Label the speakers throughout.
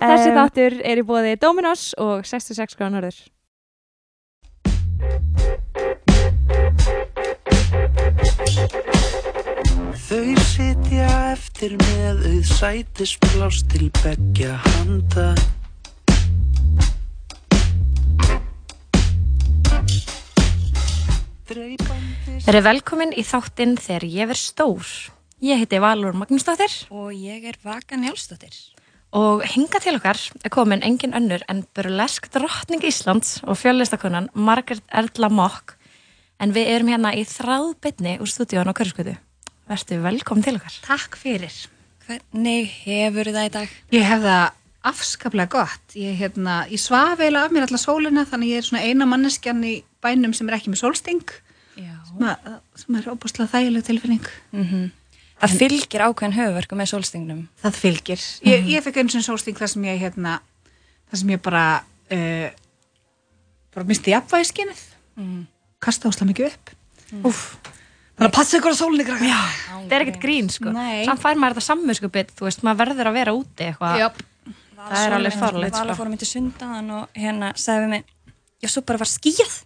Speaker 1: Þessi þáttur er í bóði Dominos og 66 gránorður.
Speaker 2: Þau sitja eftir með auð sætisblás til begja handa
Speaker 3: Verið velkomin í þáttinn þegar ég verð stór. Ég heiti Valur Magnúsdóttir
Speaker 4: og ég er Vaka Njálsdóttir.
Speaker 3: Og hinga til okkar er komin engin önnur en burlesk drottning Íslands og fjöllistakonan Margaret Erla Mokk. En við erum hérna í þráðbytni úr stúdíón á Körskvötu. Vertu velkomin til okkar.
Speaker 5: Takk fyrir.
Speaker 4: Hvernig hefur það í dag?
Speaker 5: Ég hef það afskaplega gott. Ég, hérna, ég svaf eiginlega af mér alla sólina þannig ég er svona eina manneskjan í bænum sem er ekki með sólsting sem, að, sem er óbúslega þægileg tilfinning.
Speaker 4: Mm -hmm. Það fylgir ákveðin höfverku með sólstingnum.
Speaker 5: Það fylgir. Ég, mm -hmm. ég fekk eins og sólsting þar sem ég, hérna, þar sem ég bara, uh, bara misti jafnvægiskinnið. Mm. Kasta ásla mikið upp. Úf. Þannig að passa ykkur á sólinni krakka.
Speaker 3: Já, það er ekkert grín sko.
Speaker 5: Nei.
Speaker 3: Samt fær maður þetta samvinskupið, þú veist, maður verður að vera úti eitthvað.
Speaker 5: Já.
Speaker 3: Það er alveg farlegt
Speaker 4: sko. Vala fórum í sundan og hérna sagði við mig, já, svo bara var skíð.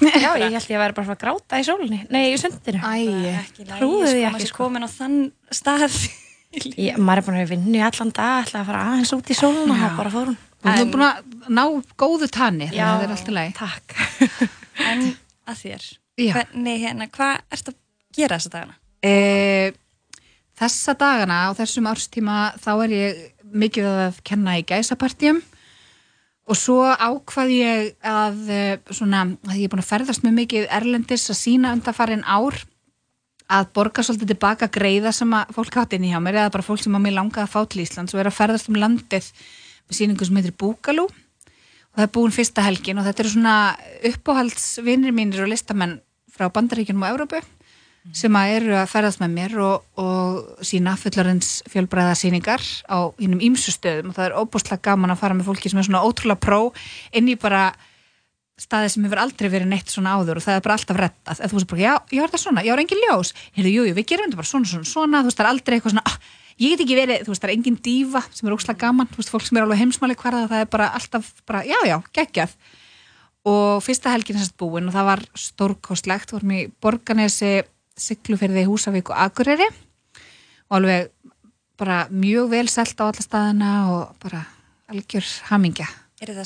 Speaker 3: Já, ég held ég að vera bara að gráta í sólinni, nei, í sundinu.
Speaker 5: Æ,
Speaker 3: trúðu því
Speaker 4: sko,
Speaker 3: ekki
Speaker 4: sko. komin á þann stað.
Speaker 3: Ég, maður er búin að vinna í allan dag, ætla að fara aðeins út í sólinu og bara fórum.
Speaker 5: Þú erum búin að ná góðu tanni, er leið.
Speaker 3: Takk.
Speaker 4: en að þér,
Speaker 5: Já.
Speaker 4: hvernig hérna, hvað ert að gera þessa dagana?
Speaker 5: E, þessa dagana á þessum árstíma þá er ég mikið að kenna í gæsapartjum og svo ákvað ég að eh, svona, að ég er búin að ferðast með mikið erlendis að sína undarfarin ár að borga svolítið tilbaka greiða sem að fólk átt inn í hjá mér eða bara fólk sem að mér langaði að fá til Íslands. Og er að ferðast um landið með síningu sem heitir Búkalú. Og það er búin fyrsta helgin og þetta eru svona uppáhaldsvinir mínir og listamenn frá Bandaríkjunum og Európu sem að eru að ferðast með mér og, og sína fullarins fjölbræða síningar á hinnum ímsu stöðum. Og það er óbúslega gaman að fara með fólki sem er svona ótrúlega pró inn í bara staði sem hefur aldrei verið neitt svona áður og það er bara alltaf rettað, þú veist bara, já, ég var þetta svona? Ég var engin ljós, heyrðu, jú, jú, við gerum þetta bara svona, svona, svona, þú veist, það er aldrei eitthvað svona ah, ég get ekki verið, þú veist, það er engin dífa sem er óslega gaman, þú veist, fólk sem er alveg heimsmáli hverða, það er bara alltaf, bara, já, já, geggjað. Og fyrsta helgin er sérst búin og það var stórkostlegt, vorum í Borganesi, Siglufyrði, Húsavík og Akureyri og alveg bara mjög vel selt á alla staðina og bara algjör hamingja.
Speaker 4: Er þetta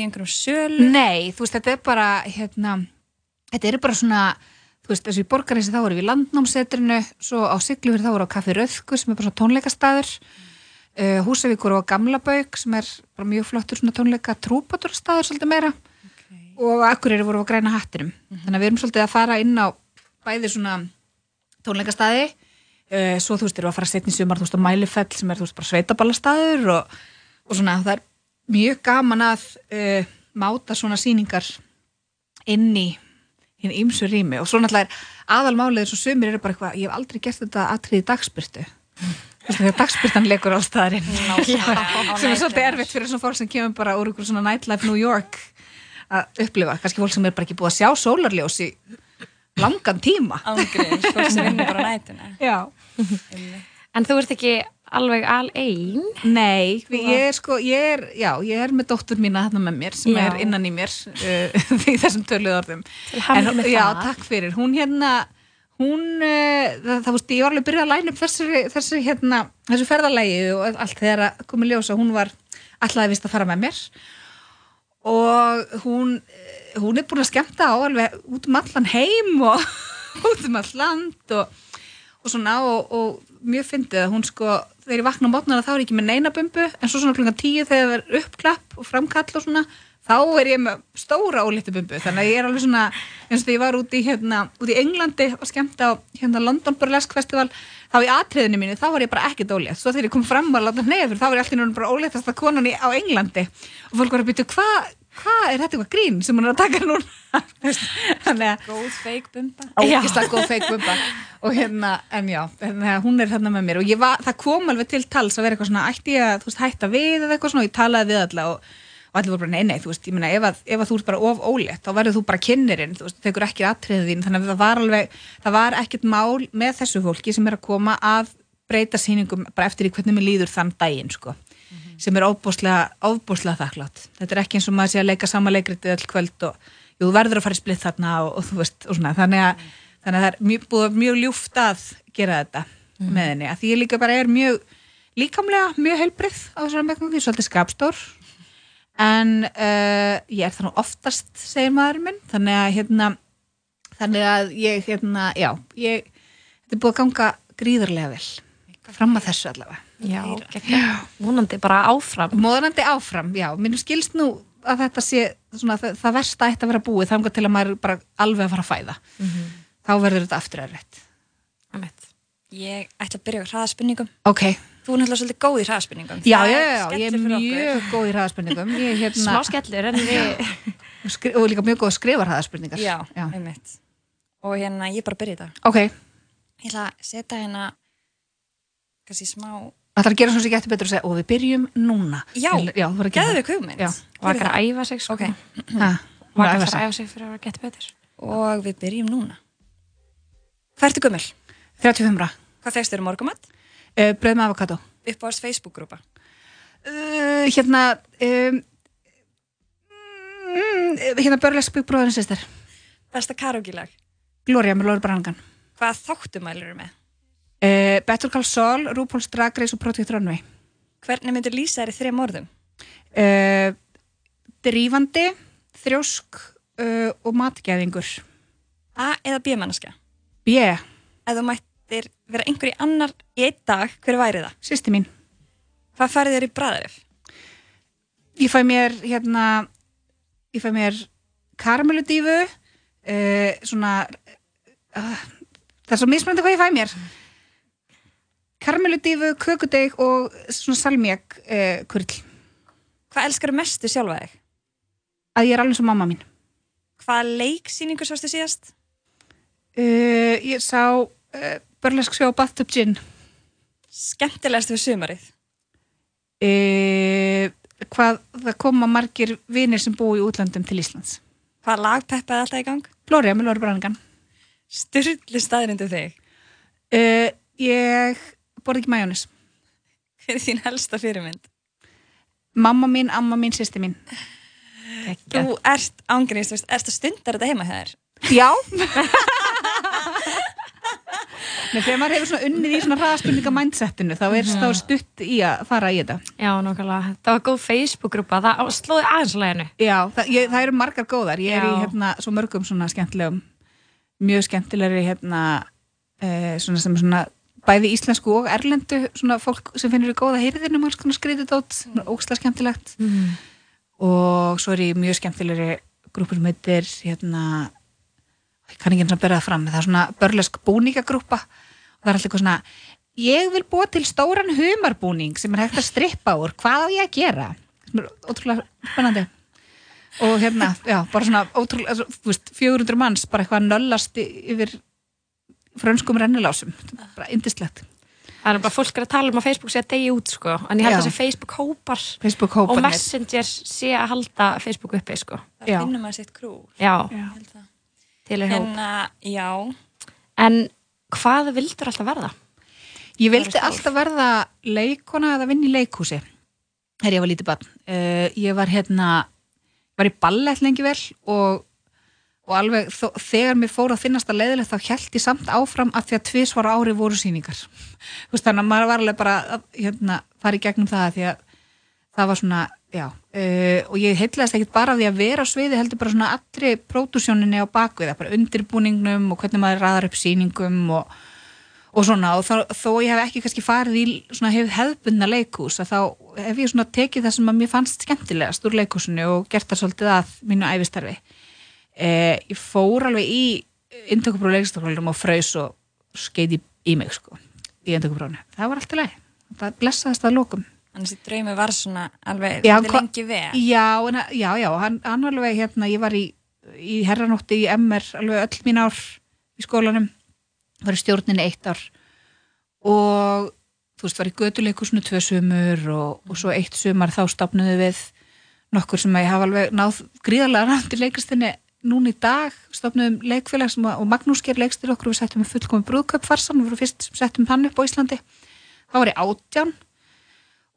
Speaker 4: í einhverjum söl?
Speaker 5: Nei, þú veist, þetta er bara hérna, þetta eru bara svona þú veist, þessu í Borganesi þá erum við í landnámsetrinu, svo á Siglufyrði þá erum við á Kaffi Röðku sem er bara svona tónleikastæður uh, Húsavíkur og Gamlabauk sem er bara mjög flottur svona tónleika trúpaturstæður svolítið meira okay. og Akureyri voru á græna hattinum mm -hmm. þannig að við erum svolítið að fara inn á bæði svona tónleikastæði uh, svo þú veist, við að fara í sumar þú veist, á Mælifell sem er þú veist, bara sveitaballastæður og, og svona, það er mjög gaman að uh, máta svona síningar inn í hinn ímsu rými. Og svo náttúrulega er aðalmálið eins og sumir eru bara eitthvað, ég hef aldrei gert þetta aðtriði dagspyrtu þegar dagspyrtan leikur á staðarinn sem er svolítið erfitt fyrir svona fólk sem kemur bara úr einhver svona nightlife New York að upplifa, kannski fólk sem er bara ekki búið að sjá sólarljós í langan tíma
Speaker 4: Ángriðis, fólk sem vinnur bara nætuna
Speaker 5: Já
Speaker 3: En þú ert ekki alveg al einn?
Speaker 5: Nei, ég er sko, ég er, já, ég er með dóttur mína þarna með mér sem
Speaker 3: Já.
Speaker 5: er innan í mér uh, í þessum töluð orðum.
Speaker 3: Til hamingju með
Speaker 5: já, takk fyrir. Hún hérna, hún, uh, það, veist, ég var alveg að byrja að læna upp þessu, þessu hérna, þessu ferðalagi og allt þegar að komið ljósa, hún var alltaf vist að fara með mér og hún, hún er búin að skemmta á alveg út um allan heim og út um all land og, og svona og, og mjög fyndið að hún sko þegar ég vakna á mótnana þá er ég ekki með neina bumbu en svo svona klukkan tíu þegar það er uppklapp og framkall og svona þá er ég með stóra ólíti bumbu. Þannig að ég er alveg svona eins og þegar ég var út í, hérna, út í Englandi og skemmt á hérna, London Burlesque Festival þá í atriðinu mínu þá var ég bara ekki dólið svo þegar ég kom fram að láta nefnir þá var ég alltaf bara óléttasta konan í, á Englandi. Og fólk var að byrja hvað hva, er þetta eitthvað grín sem hún er að taka núna? Þannig að
Speaker 4: Góð feik bumba.
Speaker 5: Ógislega góð feik bumba. Og hérna, en já, hérna, hún er þarna með mér. Og var, það kom alveg til tals að vera eitthvað svona, ætti ég að, veist, hætta við eða eitthvað svona? Og ég talaði við alla og, og allir voru bara, nei, nei, þú veist, ég meina, ef að, ef að þú ert bara of ólétt, þá verður þú bara kynnerinn, þú veist, þegar ekki atriðið þín, þannig að það var alveg, það var ekkert mál með þessu fólki sem er að koma að breyta sýningum bara eftir í hvernig mér líður þann daginn, sko. Sem er ofbúslega, þakklátt þetta er ekki eins og maður sé að leika sama leikritið öll kvöld og jú, þú verður að fara í splitt þarna og, og þú veist, og svona. Þannig að, þannig að það er mjög, búið mjög ljúft að gera þetta með henni, að því ég líka bara er mjög líkamlega mjög heilbrið á þessari meðgöngu, er svolítið skapstór. En uh, ég er þannig oftast segir maður minn, þannig að hérna, þannig að ég hérna, já, ég þetta er búið að ganga gríðarlega vel. Fram að þessu allavega
Speaker 3: Já, geggja. Vonandi bara áfram.
Speaker 5: móðanandi áfram, já, mér skilst nú að þetta sé svona, það, það versta ætti að vera búið þangar til að maður er bara alveg að fara að fæða þá verður þetta aftur að rétt.
Speaker 4: Ég ætla að byrja á hraðaspurningum.
Speaker 5: ok,
Speaker 4: Þú er náttúrulega svolítið góð í hraðaspurningum.
Speaker 5: já,
Speaker 4: Það
Speaker 5: já, já, já, ég er mjög góð í er hérna,
Speaker 3: Smá skellur við...
Speaker 5: og líka mjög góð að skrifa hraðaspurningar
Speaker 4: Já,
Speaker 5: já.
Speaker 4: einmitt. Og hérna, ég er bara að byrja í dag.
Speaker 5: ok,
Speaker 4: Ég ætla að setja hérna, kannski smá,
Speaker 5: það þarf að gera svona sem getur betur að segja og við byrjum núna
Speaker 4: já,
Speaker 5: já
Speaker 4: geðu við hugmynd.
Speaker 5: Já.
Speaker 3: Var ekki að æfa sig, sko.
Speaker 4: Ok,
Speaker 5: það. Ha, hún
Speaker 3: Var
Speaker 5: er að æfa sig.
Speaker 3: fyrir að gett betur.
Speaker 4: og við byrjum núna. Hvað ertu gummul?
Speaker 5: 35 ra,
Speaker 4: Hvað fegst þér um morgumat?
Speaker 5: uh, bröð með avokado
Speaker 4: Uppáðast Facebook-grúpa.
Speaker 5: uh, hérna um, mm, hérna börlesk byggbróðurinn sýstir
Speaker 4: Besta karaoke-lag.
Speaker 5: Gloria með Lóri Brangan
Speaker 4: Hvað þáttumælur eru með?
Speaker 5: Uh, Better Call Saul, RuPaul's Drag Race og Project Runway
Speaker 4: Hvernig myndir lýsa þér í þrejum orðum?
Speaker 5: uh, Drífandi þrjósk uh, og matgæðingur
Speaker 4: A eða B manneska?
Speaker 5: B,
Speaker 4: Ef þú mættir vera einhverji annar í einn dag, hver væri það?
Speaker 5: sýsti mín
Speaker 4: Hvað færið þér í bræðarif?
Speaker 5: ég fæ mér hérna ég fæ mér karamelludífu svona það er svo mismöndi hvað ég fæ mér karamelludífu, kökudeg og svona salmiak uh, kurl
Speaker 4: Hvað elskar mestu sjálfa þig?
Speaker 5: að ég er alveg svo mamma mín
Speaker 4: Hvaða leiksýningu sástu síðast?
Speaker 5: uh, ég sá uh, börlesk sjó Bathtub Gin
Speaker 4: Skemmtilegast við sumarið?
Speaker 5: hvað það koma margir vinir sem búi í útlandum til Íslands
Speaker 4: Hvaða lag peppaði alltaf í gang?
Speaker 5: Gloria með Lóri Brangan
Speaker 4: Sturli staðrindu þig.
Speaker 5: uh, ég borði ekki majónis
Speaker 4: Hver er þín helsta fyrirmynd?
Speaker 5: mamma mín, amma mín, sýsti mín
Speaker 4: Þú ert ángrínist, veist, ert að stundar þetta heima hjá þér?
Speaker 5: Já Nei, þegar maður hefur svona unnið í svona hraðaspurninga mindsetinu þá er þá stutt í að fara í þetta
Speaker 3: Já, nákvæmlega. Það var góð Facebook-grúpa. Það slóði aðeins á læginu.
Speaker 5: Já, það, ég, það eru margar góðar ég er í
Speaker 3: Já.
Speaker 5: hérna svo mörgum svona skemmtilegum mjög skemmtilegri hérna eh, svona sem svona bæði íslensku og erlendu svona fólk sem finnur í góða heyrðinum alls konar skrítið dót, svona ókslega skemmtilegt. Og svo er ég mjög skemmtilegri grúpur sem heitir hérna ég kann ekki eins og bera það fram það er svona börlesk búningagrúpa og það er alltaf eitthvað svona ég vil búa til stóran humarbúning sem er hægt að strippa úr, hvað á ég að gera? Svona ótrúlega spennandi. Og hérna, já, bara svona ótrúlega, þú veist, 400 manns bara eitthvað nöllast yfir frönskum rennilásum, bara indislegt
Speaker 3: Það er bara fólk er að tala um að Facebook sé að degi út, sko. En ég held að þessi Facebook-hópar
Speaker 5: Facebook
Speaker 3: og
Speaker 5: hópanir
Speaker 3: Messenger sé að halda Facebook uppi, sko.
Speaker 4: Það
Speaker 5: Já.
Speaker 4: finnum maður sitt krú.
Speaker 3: Já,
Speaker 5: Já.
Speaker 3: til er hóp.
Speaker 4: Hérna, já,
Speaker 3: En hvað vildur alltaf verða?
Speaker 5: Ég vildi alltaf verða leikona eða vinna í leikhúsi þegar ég var lítið barn. Uh, ég var hérna, var í ballett lengi vel og, og alveg þó, þegar mér fór að finnast að leiðilegt þá held ég samt áfram að því að tvisvar á ári voru sýningar. Þú veist, Þannig að maður var alveg bara að hérna, fara í gegnum það því að það var svona, já, uh, og ég heitlaðist ekkit bara því að vera á sviði heldur bara svona allri pródusjóninni á bakvið, bara undirbúningnum og hvernig maður raðar upp sýningum og og svona og þó, þó ég hef ekki kannski farið í svona hef hefðbundna leikhús að þá hef ég svona tekið það sem að mér fannst skemmtilegast úr leikhúsinu og gert það svolítið að mínu æfistarfi eh, ég fór alveg í intökupróf leikstofnum og fröys og skeiti í mig sko í intökuprófunu, það var alltaf leið það blessaðist að lókum
Speaker 4: Þannig að draumi var svona alveg
Speaker 5: Já,
Speaker 4: lengi vel.
Speaker 5: já, en, já, já, hann, hann alveg hérna, ég var í, í herranótti í MR alveg öll mín ár í skólanum. Var í stjórninni eitt ár. Og þú veist, var í götuleikusinu tvö sumur og, og svo eitt sumar þá stopnuðu við nokkur sem að ég hafa alveg náð gríðarlega randi leikastinni núna í dag stopnuðum leikfélag sem að, og Magnús ger leikstir okkur við settum með fullkomi brúðköp farsan, við vorum fyrst sem settum hann upp á Íslandi. Þá var ég átján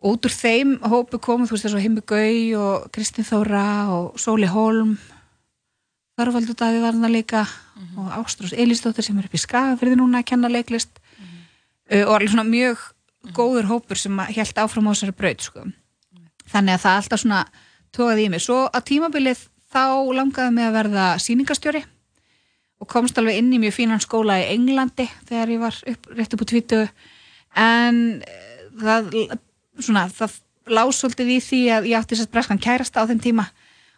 Speaker 5: út úr þeim hópu komu, þú veist þessu Himmi Gau og Kristín Þóra og Sóli Holm. Þarvaldur Daví var þarna líka og Ástrós Elísdóttir sem er upp í Skagafyrði núna að kenna leiklist. Uh, og alveg svona mjög góður hópur sem held áfram á þessari braut sko. þannig að það alltaf svona tókaði í mig. Svo á tímabilið þá langaði mig að verða síningastjóri og komst alveg inn í mjög fínan skóla í Englandi þegar ég var upp, rétt upp á tvítu en eh, það, svona, það lásóldið í því að ég átti að breskan kærasta á þeim tíma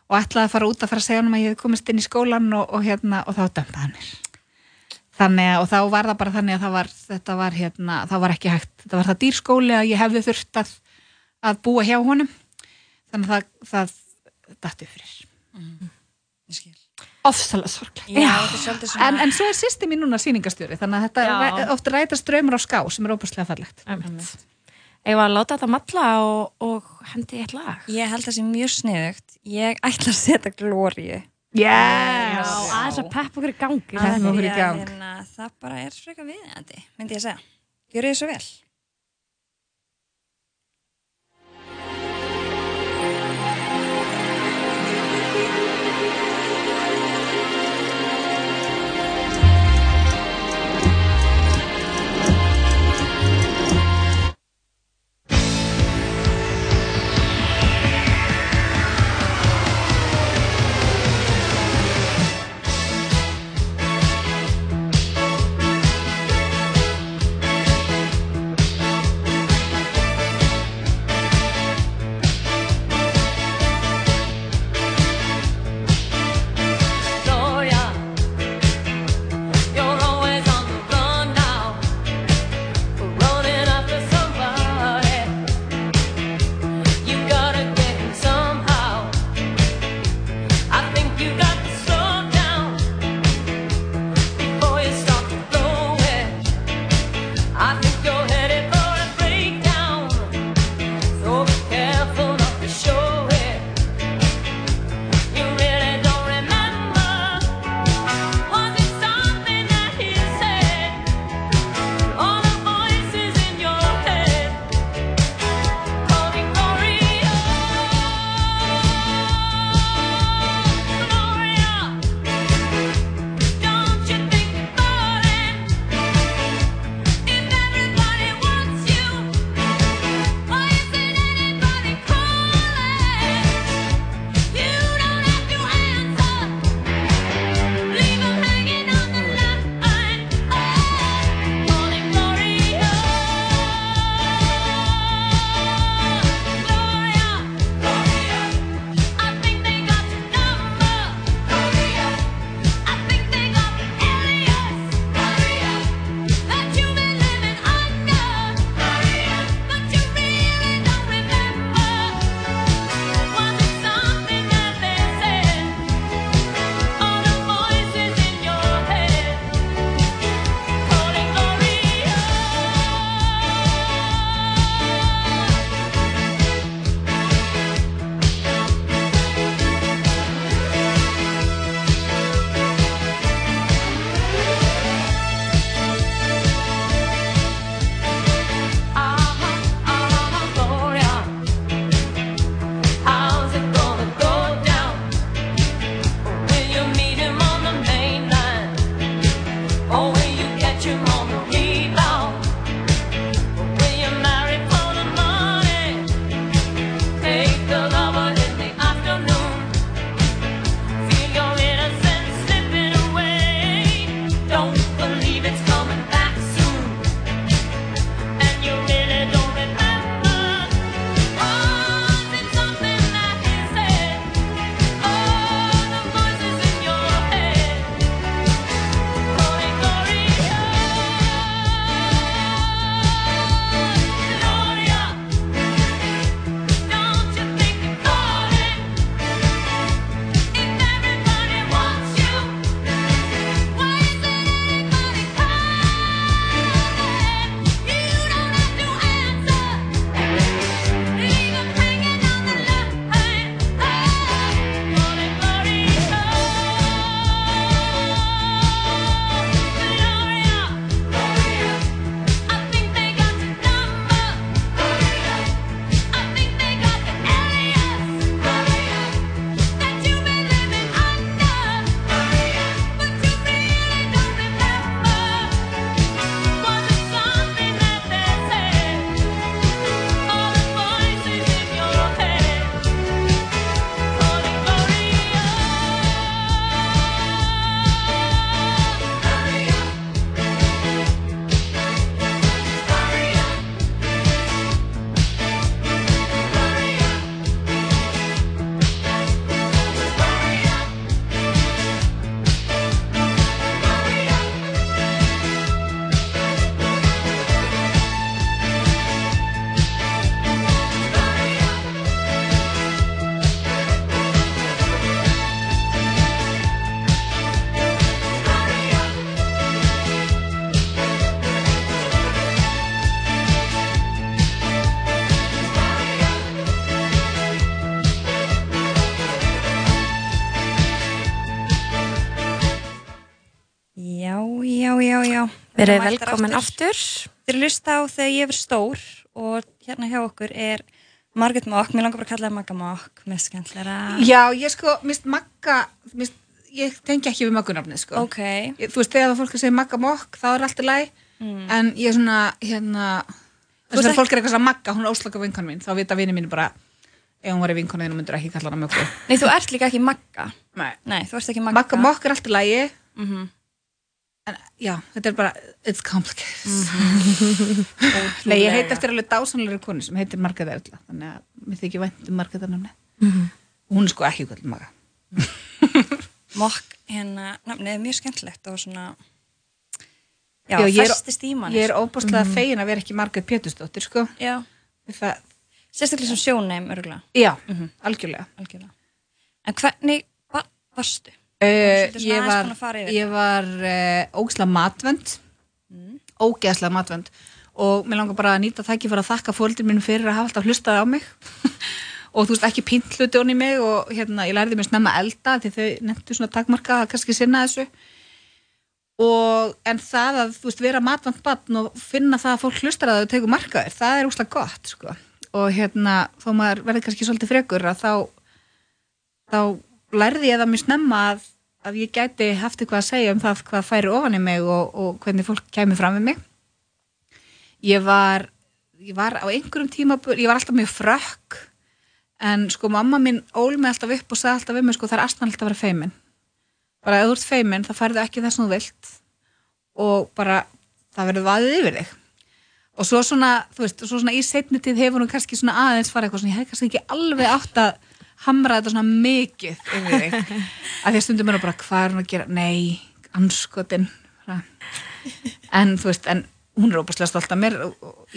Speaker 5: og ætlaði að fara út að fara að segja hann að ég hef komist inn í skólan og, og, hérna, og þá dömda hann mér. Þannig að og þá var það bara þannig að það var, þetta var hérna, það var ekki hægt. Þetta var það dýrskóli að ég hefði þurft að, að búa hjá honum. Þannig að það, það dætti fyrir
Speaker 4: mm.
Speaker 5: ofsalega sorglega en, en svo er sýsti mín núna síningastjóri þannig að þetta Já. er ofta rætast draumur á ská sem er óbúslega farlegt
Speaker 3: Eða að láta þetta matla og, og hendi eitt lag?
Speaker 4: Ég held að það sé mjög sniðugt. Ég ætla að setja glóriu
Speaker 3: Yes! aðeins að pepp okkur í gangi.
Speaker 5: Pepp okkur í gang.
Speaker 4: hérna, það bara er freka viðjandi myndi ég að segja, gjör ég svo vel
Speaker 3: Verið velkomin aftur.
Speaker 4: Þið eru lust á þegar ég verð stór og hérna hjá okkur er Margaret Mock, mér langar bara að kalla það Magga Mock, með skemmtlara.
Speaker 5: Já, ég sko, mist Magga, mist, ég tengi ekki við Maggunafnið, sko.
Speaker 4: Ok,
Speaker 5: Ég, þú veist, þegar það fólk er segja Magga Mokk, þá er allt í læg, en ég er svona, hérna,
Speaker 4: ert
Speaker 5: þegar fólk er eitthvað svona Magga, hún er óslaka vinkon mín, þá vita vinið mín bara, ef hún var í vinkonið, hún myndur ekki kalla hana Möggu.
Speaker 4: nei þú ert líka ekki Magga.
Speaker 5: Nei.
Speaker 4: Nei, þú ert ekki Magga.
Speaker 5: Magga Mokk er allt í lægi,
Speaker 4: Mhm.
Speaker 5: En já, þetta er bara, it's complicated. Nei, ég heit eftir alveg dásanlega konu sem heitir Margreta Erla, þannig að mér þykir vænt um Margreta namni. Hún er sko ekki kvöld Magga.
Speaker 4: Mock, hérna, nafnið er mjög skemmtilegt og svona, já,
Speaker 5: Já, er-
Speaker 4: festist í manni.
Speaker 5: Ég er
Speaker 4: sko.
Speaker 5: óbúslega fegin að vera ekki Margrét Pétursdóttir, sko.
Speaker 4: Já,
Speaker 5: Það,
Speaker 4: sérstaklega sem sjóneim, örgulega,
Speaker 5: já, algjörlega.
Speaker 4: algjörlega. En hvernig va varstu?
Speaker 5: Uh, ég var, ég var uh, ógislega matvönd ógeðslega matvönd og mér langar bara að nýta þækki fyrir að þakka fóldir mínu fyrir að hafa alltaf hlustað á mig. Og þú veist ekki pínt hluti onni mig og hérna ég lærði mér snemma elda því þau nefntu svona takmarka að kannski sinna þessu. Og en það að þú veist vera matvönd batn og finna það að fólk hlustar að þau tegur markaðir, það er úslega gott sko. Og hérna þó maður verði kannski svolítið frekur að þá þá lærði ég það mjög snemma að, að ég gæti haft eitthvað að segja um það hvað færi ofan í mig og, og hvernig fólk kæmi fram við mig. Ég var ég var á einhverjum tíma ég var alltaf mjög frökk en sko mamma mín ól mig alltaf upp og sagði alltaf við mig sko það er aðstæðanlegt að vera feimin. Bara ef þú ert feimin þá færðu ekki það sem þú vilt. Og bara það verður vaðið yfir þig. Og svo svona, þú veist, svo svona í setni tíð hefur hún kannski svona aðeins farið eitthvað svona, ég hef kannski ekki alveg átt að hamra þetta svona mikið yfir þig að því að stundum er hún bara, hvað er hún að gera nei, anskotin en þú veist, en hún er óbúslega stolt af mér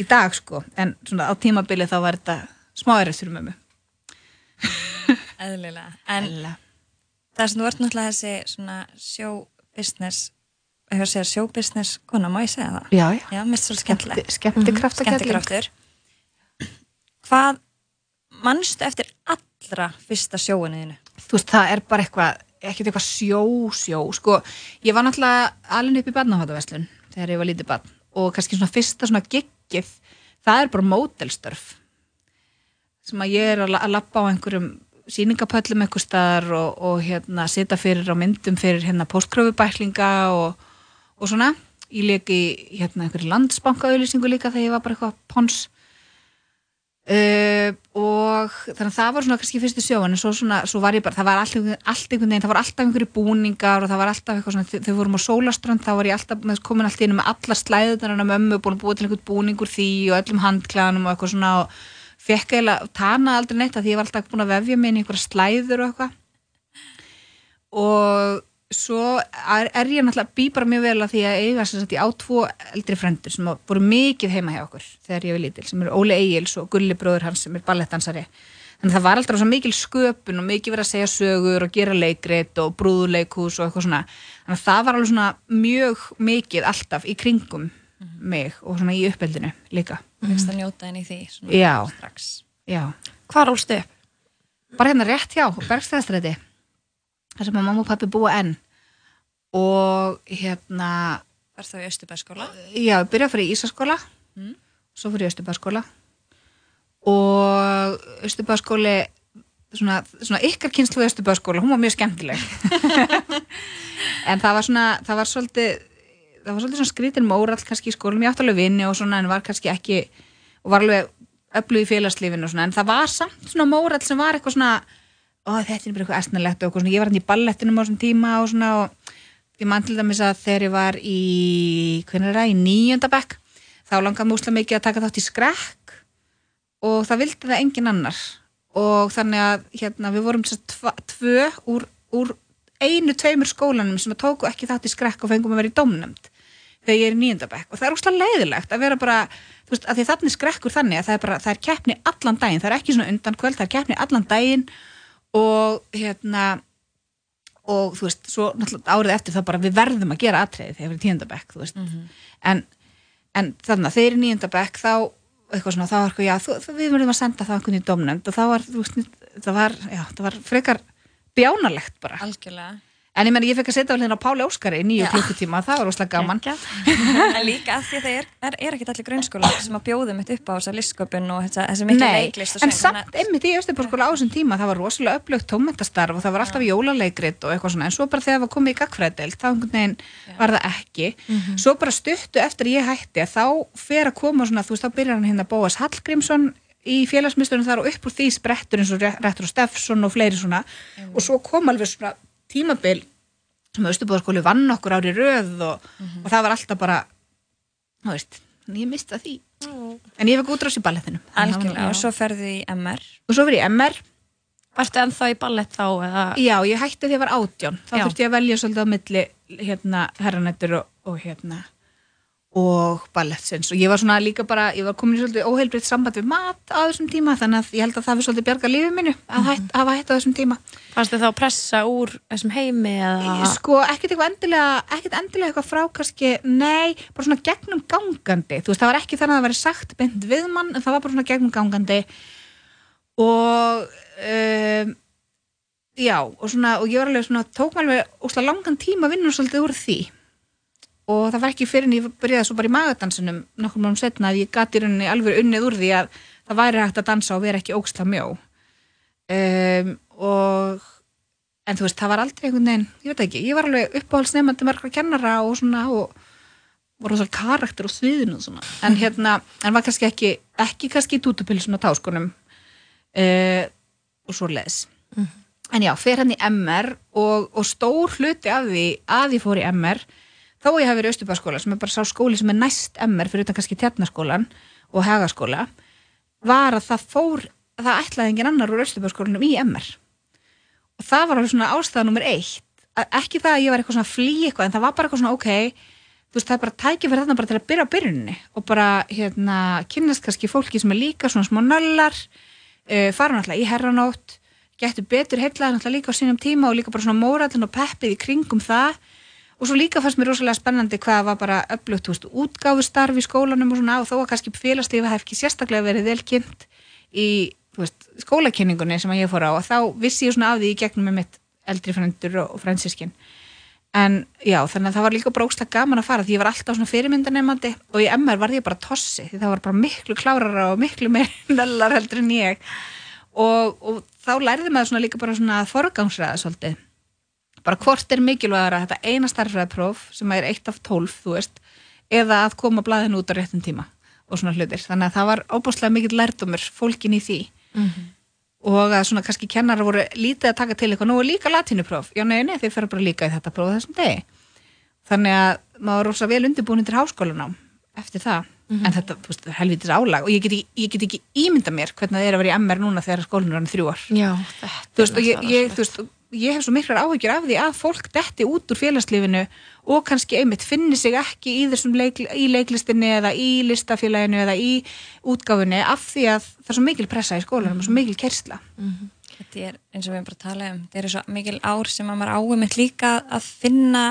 Speaker 5: í dag sko, en svona á tímabili þá var þetta smá erið fyrir mömmu
Speaker 4: Eðlilega. En það sem þú ert náttúrulega þessi svona show-business, hefur að segja show-business kona, má ég segja það?
Speaker 5: já, já,
Speaker 4: Já, skemmtilegt.
Speaker 5: skemmti krafta
Speaker 4: Skemmtikraftur. Hvað mannstu eftir allra fyrsta sjóinu þínu?
Speaker 5: þú veist, það er bara eitthvað ekkert eitthvað sjó, sjó sko, ég var náttúrulega alveg upp í barnafáttaverslun þegar ég var lítið barn og kannski svona fyrsta svona giggið það er bara mótelstörf sem að ég er að að lappa á einhverjum sýningapöllum einhver staðar og, og hérna sita fyrir á myndum fyrir hérna postkröfubæklinga og, og svona. Ég leik í hérna einhverju landsbankaauðlýsingu líka þegar ég var bara eitthvað pons Uh, og þannig að það var svona kannski fyrstu sjóin en svo, svona, svo var ég bara, það var allt, einhvern- allt einhvern veginn, það var alltaf einhverju búningar og það var alltaf eitthvað svona, þe- þegar við vorum á sólaströnd þá var ég alltaf komin alltaf inn með allar slæðunar að mömmu, búin að búa til einhvern búningur því og öllum handklæðanum og eitthvað svona og fekk eiginlega, tana aldrei neitt af því ég var alltaf búin að vefja mig inn í einhverja slæður og eitthvað. Og svo er, er ég náttúrulega bý bara mjög vel að því að eiga sem sagt ég á tvo eldri frendur sem voru mikið heima hjá okkur þegar ég var lítil, sem eru Óli Egils og Gulli bróður hans sem er ballettdansari. Þannig að það var alltaf svo mikil sköpun og mikið verið að segja sögur og gera leikrit og brúðuleikhús og eitthvað svona. Þannig að það var alveg svona mjög mikið alltaf í kringum mig og svona í uppeldinu líka.
Speaker 4: Fyrst að njóta henni í því svona
Speaker 5: Já.
Speaker 4: strax.
Speaker 5: já,
Speaker 3: Hvar ólstu upp?
Speaker 5: bara hérna rétt hjá Bergstæðastræti þar sem að mamma og pappi búa enn. Og hérna
Speaker 4: Var það í Östubæðskóla?
Speaker 5: já, ég byrjaði að fara í Ísaskóla. Svo fyrir ég Östubæðaskóla og Östubæðaskóli svona, svona ykkar kynslu Östubæðaskóla, hún var mjög skemmtileg. En það var svona það var svolítið það var svolítið svona skrítin mórall kannski í skólum. Ég átti alveg vinni og svona en var kannski ekki og var alveg öflug í félagslífinu og svona. En það var samt svona mórall sem var eitthvað svona þetta er bara eitthvað esnalegt og svona. Ég var hann í ballettinum á þessum tíma og svona og ég man til dæmis að þegar ég var í hvernig er það, í níunda bekk. Þá langaði músla mikið að taka þátt í skrekk og það vildi það engin annar. Og þannig að hérna, við vorum þess að tvö úr, úr einu, tveimur skólanum sem að tóku ekki þátt í skrekk og fengum að vera í domnefnd þegar ég er í níunda bekk. Og það er úrslega leiðilegt að vera bara, þú veist, að því þannig skrekkur þannig að það er bara, það er keppni allan daginn. Það er ekki svona undan kvöld, það er keppni allan daginn og hérna og þú veist, svo náttúrulega árið eftir þá bara við verðum að gera atriði þegar við erum í tíunda bekk, þú veist. En, en þannig að þegar ég er í níunda bekk þá eitthvað svona, þá var eitthvað, já, þú, við verðum að senda það einhvern í domnefnd og þá var, þú veist, það var, já, það var frekar bjánalegt bara.
Speaker 4: Algjörlega.
Speaker 5: En ég menn ég fekk að setja á hérna Páli Óskari í nýju klukkutíma, það var rosalega gaman.
Speaker 4: En líka því að það er, er, ekki allir grunnskóla sem að bjóðum mitt upp á þessa listsköpun og þessi miklu leiklist
Speaker 5: en samt einmitt í Östuborskóla á þessum tíma það var rosalega upplögt tómyndastarf og það var alltaf jólaleikrit og eitthvað svona. En svo bara þegar það var komið í gagfræðdelt þá einhvern veginn var það ekki. Svo bara stuttu eftir ég hætti að þá fer að koma svona, þú veist, þá byrjar hann hérna í félagsmyndstunum þar og upp úr því sprettur eins og Rettur og Steffsson og fleiri svona. Og svo kom alveg svona tímabil sem Östuborskóli vann okkur ári röð og, og það var alltaf bara þú veist, ég mista því. En ég fekk útrás í ballettinum
Speaker 4: algjörlega og svo ferðu í MR
Speaker 5: og svo fyrir ég MR
Speaker 3: Varstu ennþá í ballett þá eða?
Speaker 5: Já, ég hætti því að ég var átján. Þá þurfti ég að velja svolítið á milli hérna, herranættur og, og hérna og ballettsins. Og ég var svona líka bara, ég var komin í svolítið óheilbriðt samband við mat á þessum tíma þannig að ég held að það fyrir svolítið bjarga lífið mínu að hætt, hafa hætt á þessum tíma.
Speaker 3: Fannst þið þá pressa úr þessum heimi eða?
Speaker 5: Sko, ekkert eitthvað endilega ekkert endilega eitthvað frá kannski nei, bara svona gegnum gangandi. Þú veist, það var ekki þannig að það væri sagt beint við mann en það var bara svona gegnum gangandi. Og um, já, og svona og ég var alveg svona, tók mér alveg og það var ekki fyrir en ég byrjaði svo bara í magadansinum nokkur mjög setna að ég gati rauninni alveg unnið úr því að það væri hægt að dansa og vera ekki óksla mjó um, og en þú veist, það var aldrei einhvern veginn, ég veit ekki, ég var alveg uppáhaldsnefandi margra kennara og svona og var rosalega karakter á sviðinu og svona, en hérna en var kannski ekki, ekki kannski í tútupilsun og táskunum uh, og svo leðis en já, fer hann í MR og, og stór hluti af því að ég fór í MR þó ég hafi verið í Östubæðskóla sem er bara sá skóli sem er næst MR fyrir utan kannski Tjarnaskólan og Hagaskóla var að það fór það ætlaði engin annar úr Östubæðskólanum í MR og það var alveg svona ástæða nummer eitt. Að ekki það að ég var eitthvað svona að flý eitthvað en það var bara eitthvað svona ok þú veist það er bara tækifæri þarna bara til að byrja á byrjunni og bara hérna kynnast kannski fólki sem er líka svona smá nöllar uh, fara náttúrulega í herranótt getur betur heitlaði náttúrulega líka á sínum tíma og líka bara svona mórallin og peppið í kringum það og svo líka fannst mér rosalega spennandi hvað var bara öflugt, þú veist, útgáfustarf í skólanum og svona og þó að kannski félagslífi hef ekki sérstaklega verið vel kynnt í, þú veist, skólakynningunni sem að ég fór á og þá vissi ég svona af því í gegnum með mitt eldri frændur og, fransískin en já, þannig að það var líka bara óslega gaman að fara því ég var alltaf svona fyrirmyndanemandi og í MR var ég bara tossi því það var bara miklu klárara og miklu meir nöllar heldur en ég. Og, og þá lærði maður svona líka bara svona að forgangsræða svolítið bara hvort er mikilvægara þetta eina starfræðpróf sem er eitt af tólf, þú veist eða að koma blaðinu út á réttum tíma og svona hlutir, þannig að það var óbúslega mikill lærdumur fólkin í því. Og að svona kannski kennara voru lítið að taka til eitthvað, nú er líka latínupróf. Já, nei, nei, þið fer bara líka í þetta próf þessum degi. Þannig að maður var rosa vel undirbúin til háskólanám eftir það, en þetta, þú veist, helvitis álag. Og ég get, ekki, ég get ekki ímynda mér hvernig það er að vera í MR núna þegar skólinn er hann þrjú ár.
Speaker 3: Já, þetta
Speaker 5: þú veist, og ég, ég, þú veist, ég hef svo miklar áhyggjur af því að fólk detti út úr félagslífinu og kannski einmitt finni sig ekki í þessum leik, í leiklistinni eða í listafélaginu eða í útgáfunni af því að það er svo mikil pressa í skólanum og svo mikil kersla
Speaker 4: þetta er eins og við erum bara að tala um þetta eru svo mikil ár sem að maður áum líka að finna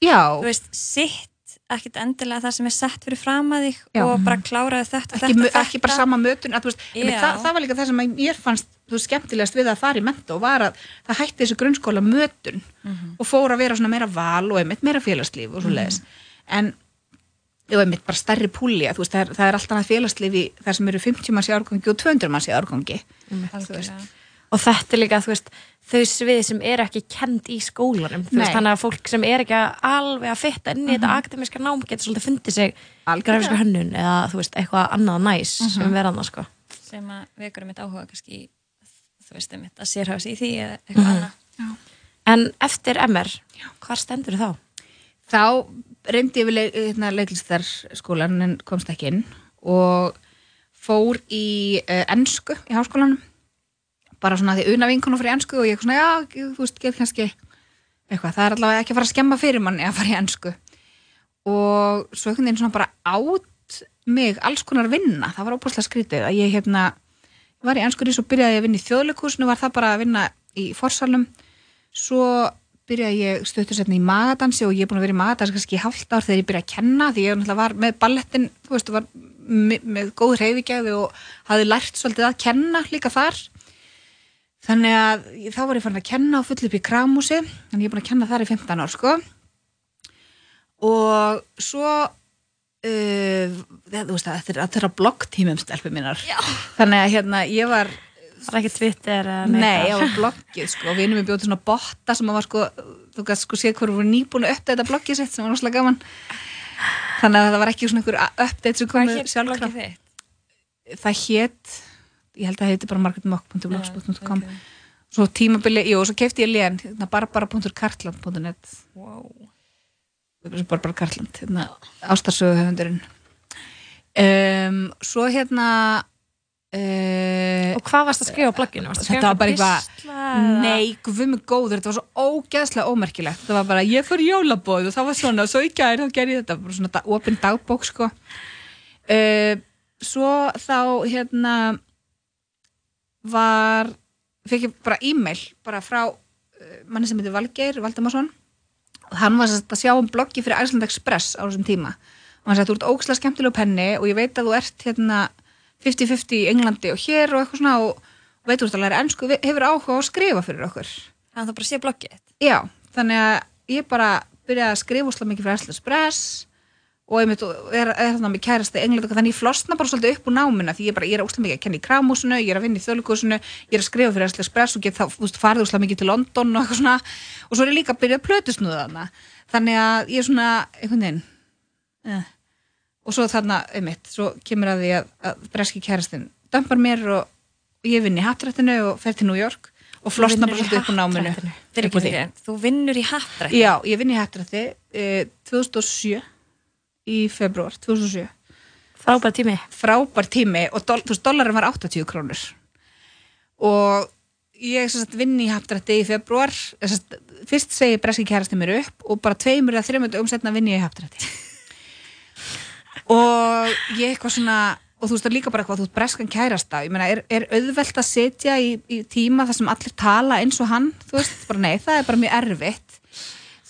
Speaker 5: Já,
Speaker 4: þú veist, sitt ekkit endilega það sem er sett fyrir fram að þig
Speaker 5: Já.
Speaker 4: og bara kláraði þetta,
Speaker 5: ekki,
Speaker 4: þetta,
Speaker 5: mu-
Speaker 4: þetta.
Speaker 5: ekki bara sama mötun að, veist, það, það var líka það sem mér fannst þú veist, skemmtilegast við að fara í mento var að það hætti þessu grunnskóla mötun og fór að vera svona meira val og einmitt meira félagslíf og svo leiðis en já, einmitt bara stærri púli að, þú veist, það, er, það er alltaf annað félagslíf í þar sem eru 50 manns í árgangi og 200 manns í árgangi
Speaker 3: og þetta er líka, þú veist, þau svið sem er ekki kend í skólanum þú veist, þannig að fólk sem er ekki alveg að fitta inn í þetta akademiska nám getur svolítið fundið sig grafíska hönnun eða þú veist, eitthvað annað næs sem verðan sko.
Speaker 4: sem að vekur mitt áhuga kannski í, þú veist að sérhafa sig í því eða eitthvað annað.
Speaker 3: En eftir MR, hvar stendur þá?
Speaker 5: þá reyndi ég við leik, hérna, leiklistarskólan en komst ekki inn og fór í uh, ennsku í háskólanum. Bara svona því una vinkonu fyrir ennsku og ég svona, já, þú veist, get kannski eitthvað, það er allavega ekki að fara að skemma fyrir manni að fara í ennsku og svo einhvern veginn svona bara átt mig alls konar vinna, það var óbúslega skrítið að ég hérna var í ennsku svo byrjaði að vinna í þjóðleikúsinu var það bara að vinna í forsalum svo byrjaði ég stöttur setna í magadansi og ég er búin að vera í magadansi kannski í hálft ár þegar ég byrjaði að kenna því ég var með ballettin þú veist, var með, með góð reyfigæði og hafði lært svolítið að kenna líka þar. Þannig að þá var ég farin að kenna á full upp í kramúsi þannig ég er búin að kenna þar í 15 ár sko. Og svo uh, þú veist að þetta er, að bloggtímum stelpum mínar. Já. þannig að hérna ég var
Speaker 3: er ekki Twitter
Speaker 5: Nei, ég var bloggið sko. Og vinum við bjóti svona botta sem að var sko þú gæst sko séð hverju voru nýbúin að uppdata bloggið sitt sem var náttúrulega gaman. Þannig að það var ekki svona einhver update sem komið
Speaker 4: þitt?
Speaker 5: það hétt ég held að það heiti bara marketmock.blogspot.com svo tímabili, jú, og svo kefti ég lén hérna, barbara.kartland.net
Speaker 4: Wow.
Speaker 5: Barbara Kartland hérna, ástarsögu höfundurinn um, svo hérna uh,
Speaker 3: Og hvað varst að skrifa á blogginu?
Speaker 5: Þetta var bara eitthvað-
Speaker 3: pistla eða-
Speaker 5: Nei, guð mig góður, þetta var svo ógeðslega ómerkilegt. Það var bara, ég í jólabóð og það var svona, og svo í gær, þá gerði ég þetta bara svona opin dagbók, sko. Uh, Svo þá, hérna var fekk ég bara e-mail bara frá uh, manni sem heitir Valgeir Valdemarsson hann var að sjá um bloggi fyrir Iceland Express á þessum tíma. Og hann sagði, þú ert ógslag skemmtileg penni og ég veit að þú ert hérna 50-50 í Englandi og hér og eitthvað svona og, og veit þú ert að læra ennsku, hefur áhuga að skrifa fyrir okkur.
Speaker 4: Þannig að það bara sé bloggið
Speaker 5: já, þannig að ég bara byrjaði að skrifa úslega mikið fyrir Iceland Express og einmitt og er, er þarna með kærasta í Englandi þannig ég flosna bara svolítið upp úr námina því ég, bara, ég er úslega mikið að kenna í kramúsinu, ég er að vinna í þjóðlíkusinu ég er að skrifa fyrir Iceland Express og get þá veist, farið úslega mikið til London og eitthvað svona og svo er ég líka að byrja að plötusnúða þarna þannig að ég er svona einhvern veginn eh. og svo þarna, einmitt, svo kemur að því að, að breski kærastin dömpar mér og, og ég vinn í hattrættinu og fer til New York og flosna bara svolítið upp úr náminu.
Speaker 4: Þú vinnur í hattrætt.
Speaker 5: Já, ég vinn í hattrætti eh, 2007 í februar 2007
Speaker 3: Frábær tími.
Speaker 5: Frábær tími og doll, þú veist, dollarin var 80 krónur. Og ég sagt vinn í hattrætti í februar sagt, fyrst segi breski kærasti mér upp og bara tveimur eða þreimur umsetna vinn ég í hattrætti og ég eitthvað svona og þú veist það líka bara eitthvað, þú veist breskan kærasta ég meina, er, er auðvelt að setja í, í tíma þar sem allir tala eins og hann þú veist, bara nei, það er bara mjög erfitt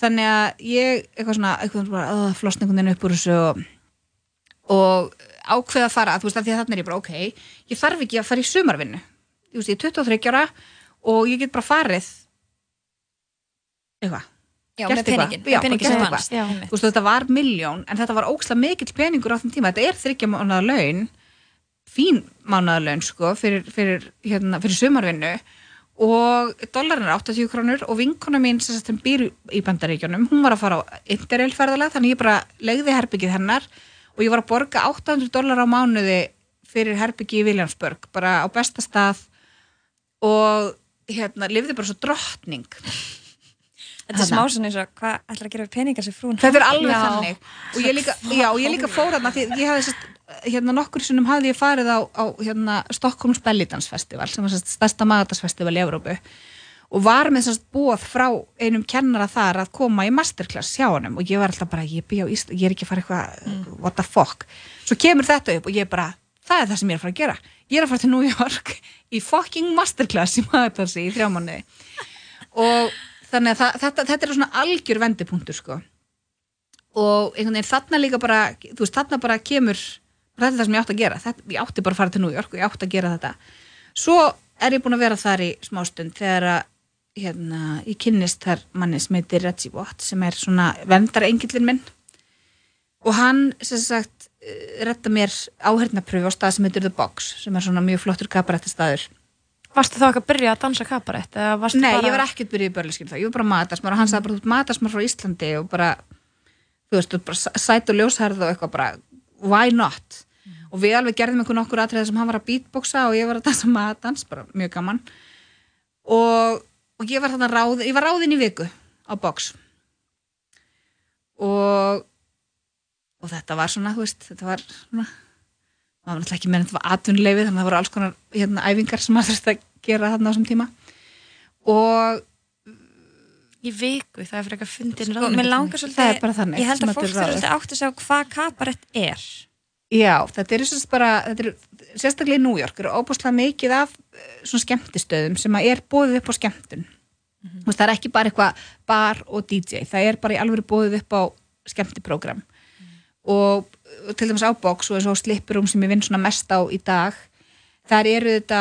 Speaker 5: þannig að ég eitthvað svona, eitthvað bara, uh, flosninguninn upp úr þessu og, og ákveða að fara, þú veist, því að þarna er ég bara, ok ég þarf ekki að fara í sumarvinnu þú veist, ég er 23 ára og ég get bara farið eitthvað
Speaker 4: Já, með peningin. Með peningin sem. Einmitt.
Speaker 5: þú veist, þetta var miljón en þetta var ókslega mikill peningur á þeim tíma þetta er þryggja mánuða laun fín mánuða laun, sko fyrir, fyrir, hérna, fyrir sumarvinnu og dollarin er 80 krónur og vinkona mín sem sagt býr í bandaríkjunum, hún var að fara á interrail ferðalega, þannig ég bara legði herbyggið hennar og ég var að borga 800 dólar á mánuði fyrir herbyggi í Williamsburg, bara á besta stað. Og hérna, lifði bara svo drottning
Speaker 4: Þetta er smá svona eins og hvað ætlar að gera við peningar sem frún
Speaker 5: Þetta er alveg
Speaker 3: Já.
Speaker 5: þannig. Og ég líka, já, og ég líka fór þarna því ég hafði sérst, hérna nokkur sinnum hafði ég farið á, á hérna Stockholms Bellidans Festival sem var sérst stærsta magatasfestival í Evrópu og var með sérst bóð frá einum kennara þar að koma í masterclass hjá honum. Og ég var alltaf bara, ég á Ísland, ég er ekki að fara eitthvað, what the fuck? Svo kemur þetta upp og ég bara það er það sem ég er að fara að gera, ég er að fara til New York í fucking masterclass í magatassi í þrjá mánuði. Og þannig að það, þetta, þetta er svona algjör vendipunktur sko. Og einhvern veginn þarna líka bara þú veist þarna bara kemur þetta er það sem ég átti að gera, þetta, ég átti bara að fara til New York og ég átti að gera þetta. Svo er ég búin að vera þar í smástund þegar að hérna, ég kynnist þar manni sem heitir Reggie Watt sem er svona vendarengillin minn. Og hann sem sagt eh, redda mér áhernapröfu á stað sem heitir The Box sem er svona mjög flottur kabarættastaður
Speaker 3: Varstu þá ekki að byrja að dansa kabarett?
Speaker 5: Nei,
Speaker 3: bara...
Speaker 5: ég var ekkert byrjuð í börliskinn þá, ég var bara matasmar og hann sagði bara, þú ert matasmar frá Íslandi og bara, þú veist, þú ert bara s- sæt og ljósherð og eitthvað bara, why not? Og við alveg gerðum einhvern okkur atriði sem hann var að beatboxa og ég var að dansa matans, bara mjög gaman. Og, og ég var þarna ráð, ég var ráðin í viku á box. Og, og þetta var svona, þú veist, þetta var svona, það var náttúrulega ekki meðan þetta var atvinnuleifi þannig að það voru alls konar hérna, æfingar sem maður þurfti að gera þarna á þessum tíma. Og
Speaker 3: Í viku, það er fyrir eitthvað fundin
Speaker 4: Sko, mér langar svolítið,
Speaker 5: þannig
Speaker 4: ég held að fólk svolítið átt að segja hvað kabarett er.
Speaker 5: já, þetta er bara þetta er, sérstaklega í New York eru óbúslega mikið af eh, svona skemmtistöðum sem er bóðið upp á skemmtun. Mm það er ekki bara eitthvað bar og DJ, það er bara í alveg bóðið upp á skemmtiprógram og til dæmis á box og eins og slippurum sem ég vinn svona mest á í dag þar eru þetta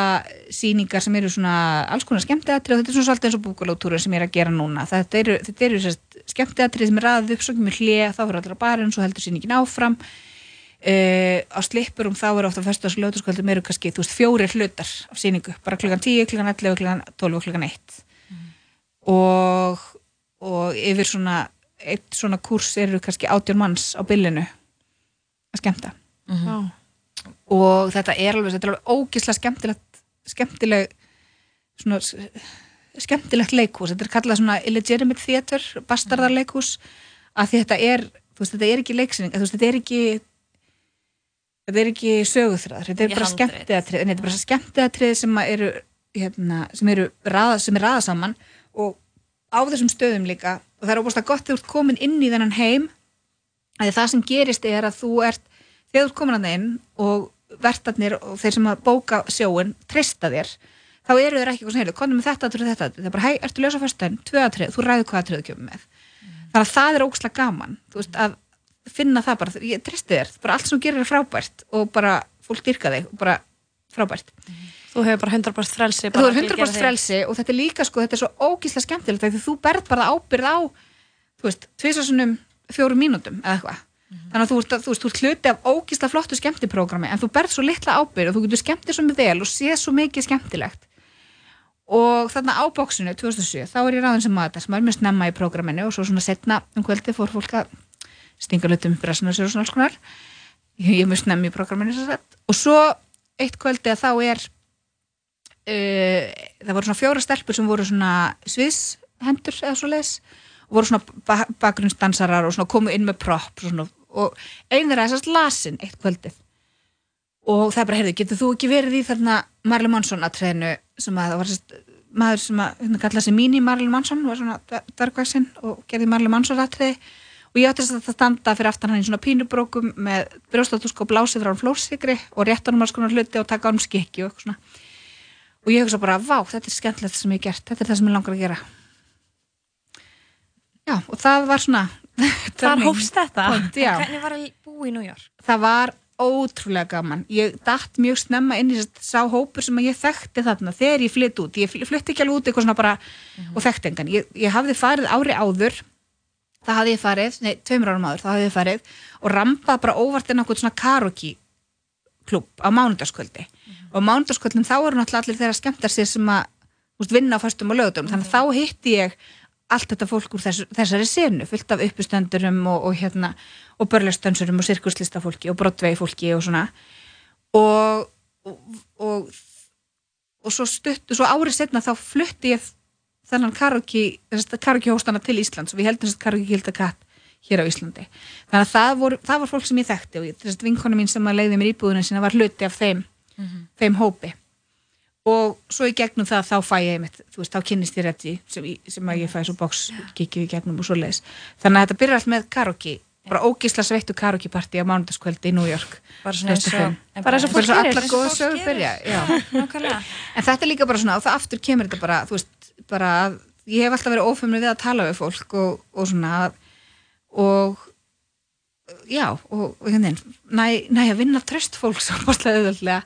Speaker 5: sýningar sem eru svona alls konar skemmtiðatri og þetta er svona svolítið eins og búkulótúrur sem ég er að gera núna. Þetta eru, þetta eru skemmtiðatri sem er raðið upp svo kemur hlið, þá fyrir allir að barinn svo heldur sýningin áfram. Uh, á slippurum þá eru ofta fyrstu og lögutaskvöldum eru kannski, þú veist, fjóri hlutar af sýningu, bara klukkan 10, klukkan 11, klukkan 12 og klukkan 1 og, og yfir svona eitt svona kurs eru kannski átjón manns á bylinu að skemmta.
Speaker 1: Já.
Speaker 5: og þetta er alveg, þetta er alveg ógislega skemmtilegt skemmtileg svona skemmtilegt leikhús. Þetta er kallað svona illegitimate theater bastardarleikhús að því þetta er, þú veist, þetta er ekki leiksýning þú veist, þetta er ekki þetta er ekki söguþræðar, þetta er bara skemmtiðatrið þetta er bara skemmtiðatrið sem að eru hérna, sem eru raða, sem er raða saman og á þessum stöðum líka. Og það er óbúslega gott þegar þú ert komin inn í þennan heim að það sem gerist er að þú ert þegar þú ert komin að inn og vertarnir og þeir sem að bóka sjóin treysta þér, þá eru þeir ekki eitthvað sem heilu, konum með þetta þetta atrið, það er bara, hei, ertu ljósa fyrstæðin, tvö atrið, þú ræður hvað atrið þú kemur með. Þannig að það er ógslag gaman þú veist, að finna það bara ég treysti þér, bara allt sem gerir er frábært og bara fólk dyrka þig og bara frábært.
Speaker 1: Þú hefur bara 100% frelsi
Speaker 5: þú
Speaker 1: bara að gera
Speaker 5: 100%
Speaker 1: þig.
Speaker 5: frelsi og þetta er líka sko, þetta er svo ógíslega skemmtilegt því þú berð bara ábyrð á þú veist, tvisasunum fjórum mínútum eða eitthvað. Þannig að þú ert, þú veist, þú ert hluti af ógíslega flottu skemmtiprógrami en þú berð svo litla ábyrð og þú getur skemmtið svo með vel og séð svo mikið skemmtilegt. Og þarna á bóksinu 2007, þá er ég ráðin sem maður sem er mjög snemma í prógraminu og svo svona setna um kvöldi fór fólk að stinga í rassinu og sér og svona alls konar. Ég er mjög snemma í prógraminu og svo eitt kvöldi að þá er uh, það voru svona fjóra stelpur sem voru svona sviðshendur eða svo leis og voru svona ba bakgrunnsdansarar og svona komu inn með prop svona, og einn þeirra þessast lasin eitt kvöldið. Og það er bara, heyrðu, getur þú ekki verið í þarna Marley Manson aðtreðinu sem að það var sérst maður sem að hérna, kalla sig Mini Marley Manson var svona dvergvæksinn og gerði Marley Manson aðtreði og ég átti þess að standa fyrir aftan hann í svona pínubrókum með brjóstatusk og blásið frá hann flórsikri og réttanum alls konar hluti og taka ánum skikki og eitthvað svona. Og ég hugsa bara, vá, þetta er skemmtilegt sem ég gert, þetta er það sem ég langar að gera. Já, og það var svona turning
Speaker 1: hófst þetta?
Speaker 5: point,
Speaker 4: Hvernig var að búa í New York?
Speaker 5: það var ótrúlega gaman. Ég datt mjög snemma inn í þess- sá hópur sem að ég þekkti þarna þegar ég flytt út, ég fl- flutti ekki alveg út eitthvað svona bara og þekkti engan, ég, ég hafði farið ári áður það hafði ég farið, nei, tveimur árum áður, það hafði ég farið og rampað bara óvart inn á eitthvað svona karaoke klúb á mánudagskvöldi. Og á mánudagskvöldum þá eru náttúrulega allir þeirra skemmtar sér sem að veist, vinna á föstum og lögutum, þannig að þá hitti ég allt þetta fólk úr þessu, þessari senu fullt af uppustendurum og, og hérna og börlestönsurum og sirkuslistafólki og brotvei fólki og svona. Og og, og, og svo stutt svo árið setna þá flutti ég þennan karaoke, karaoke hóstana til Íslands og við heldum þess að karaoke gilda katt hér á Íslandi. Þannig að það, voru, það var fólk sem ég þekkti og þess að vinkona mín sem að leiði mér íbúðuna sína var hluti af þeim, þeim hópi og svo í gegnum það þá fæ ég mitt, þú veist, þá kynnist ég rétti sem, í- sem að ég fæ svo box kikið í gegnum og svo leis. Þannig að þetta byrjar allt með karaoke, bara ógisla sveittu karaoke partí á mánudagskvöldi í New York.
Speaker 4: Bara svona eins og
Speaker 5: 2005.
Speaker 1: Bara eins og
Speaker 5: Bara
Speaker 1: fólk
Speaker 5: svo
Speaker 1: gerir.
Speaker 5: allar
Speaker 4: Eins og
Speaker 5: góða
Speaker 4: fólk
Speaker 5: sögur
Speaker 4: gerir.
Speaker 5: byrja, já. En þetta er líka bara svona, og það aftur kemur þetta bara, þú veist, bara að ég hef alltaf verið ófumri við að tala við fólk og, og svona og já, og, hérna, næ, næ að vinna tröst fólk svo bóstlega auðvöldlega.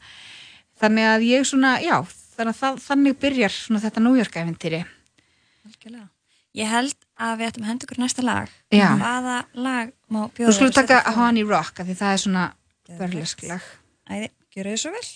Speaker 5: Þannig að ég svona, já, þannig að þannig byrjar svona þetta nújörgæfintýri.
Speaker 4: Algjörlega. Ég held að við ættum að henda ykkur næsta lag.
Speaker 5: Já.
Speaker 4: Hvaða lag má bjóða
Speaker 5: Þú
Speaker 4: að
Speaker 5: taka? Honey Rock, af því það er svona börlesk lag.
Speaker 4: Æði, gjöru þið svo vel.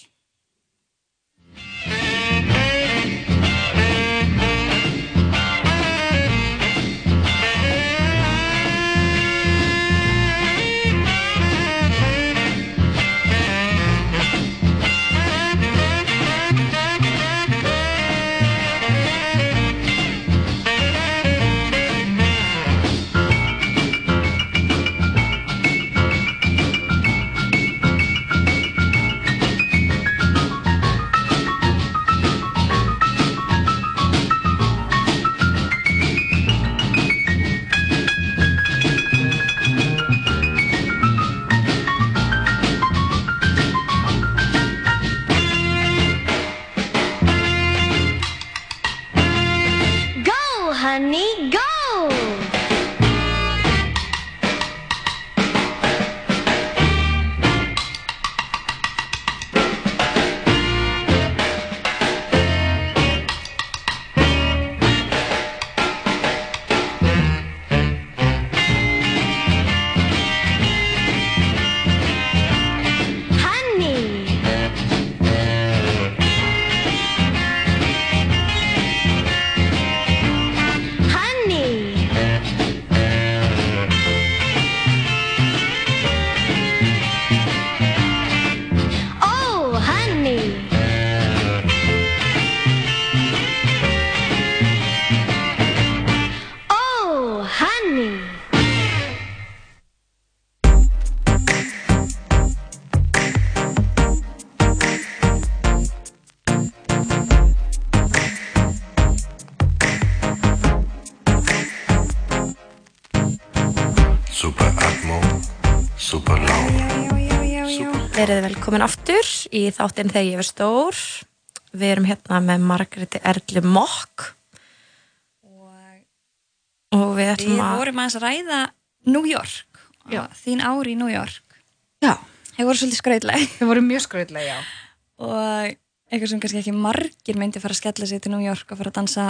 Speaker 3: Verið velkomin aftur í þáttinn þegar ég verð stór. Við erum hérna með Margréti Erli Mokk
Speaker 4: Og
Speaker 3: og við
Speaker 4: við
Speaker 3: ætlum að...
Speaker 4: vorum aðeins að ræða New York. Þín ári í New York.
Speaker 5: Já,
Speaker 4: Hefur voru svolítið skrautleg.
Speaker 5: þau voru mjög skröðlega, já.
Speaker 4: Og eitthvað sem kannski ekki margir myndi fara að skella sig til New York og fara að dansa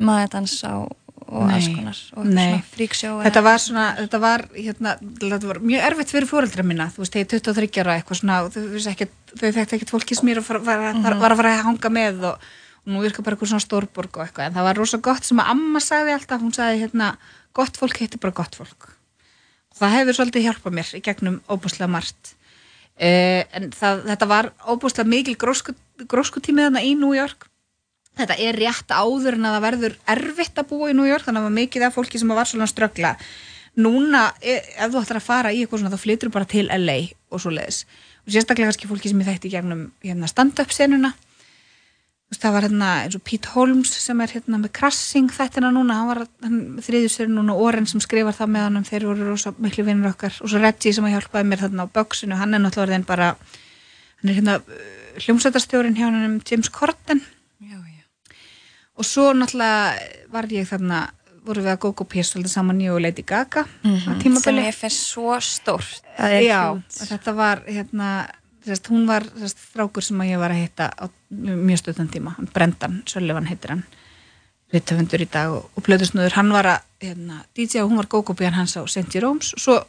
Speaker 4: maðurdans á og alls konar. Og
Speaker 5: Nei.
Speaker 4: svona fríksjó.
Speaker 5: Þetta var svona, þetta var, hérna, þetta var mjög erfitt fyrir fóreldra mína, þú veist, þegar 23 ára eitthvað svona, þau vissi ekkert, fólki sem mér var, var, að fara að hanga með og, og nú virka bara eitthvað svona stórborg og eitthvað, en það var rosa gott sem að amma sagði alltaf, hún sagði hérna, gott fólk heitir bara gott fólk. Og það hefur svolítið hjálpað mér í gegnum óbúslega margt. Uh, en það, þetta var óbúslega mikil grósku, gróskutímið þarna í New York þetta er rétt áður en að það verður erfitt að búa í New York þannig að mikið af fólki sem var svona ströggla. Núna, e- ef þú ætlar að fara í eitthvað svona þá flytur bara til LA og svo leiðis og sérstaklega kannski fólki sem ég í gegnum hérna, stand-up senuna Þú það var hérna eins og Pete Holmes sem er hérna með Krassing þættina núna, hann var þriðjustur núna Oren sem skrifar það með hann þeir voru rosa miklu vinnur okkar. Og svo Reggie sem að hjálpaði mér þarna á böksinu hann er náttúrulega bara hann er hérna hljómsættarstjórin hjá hann James Corden. Og svo náttúrulega var ég þarna voru við að Gogo P svolítið saman ég og Lady Gaga á
Speaker 4: Sem
Speaker 5: tímabili.
Speaker 4: Ég finnst svo stórt.
Speaker 3: Það er
Speaker 5: Já, þetta var hérna sérst, hún var sérst, strákur sem að ég var að hitta á mjög stöðan tíma. Hann Brendan, Söllivan heitir hann rittöfundur í dag og, og plöðusnöður hann var að hérna, DJ og hún var Gogo P hans á St. Jerome's. Og svo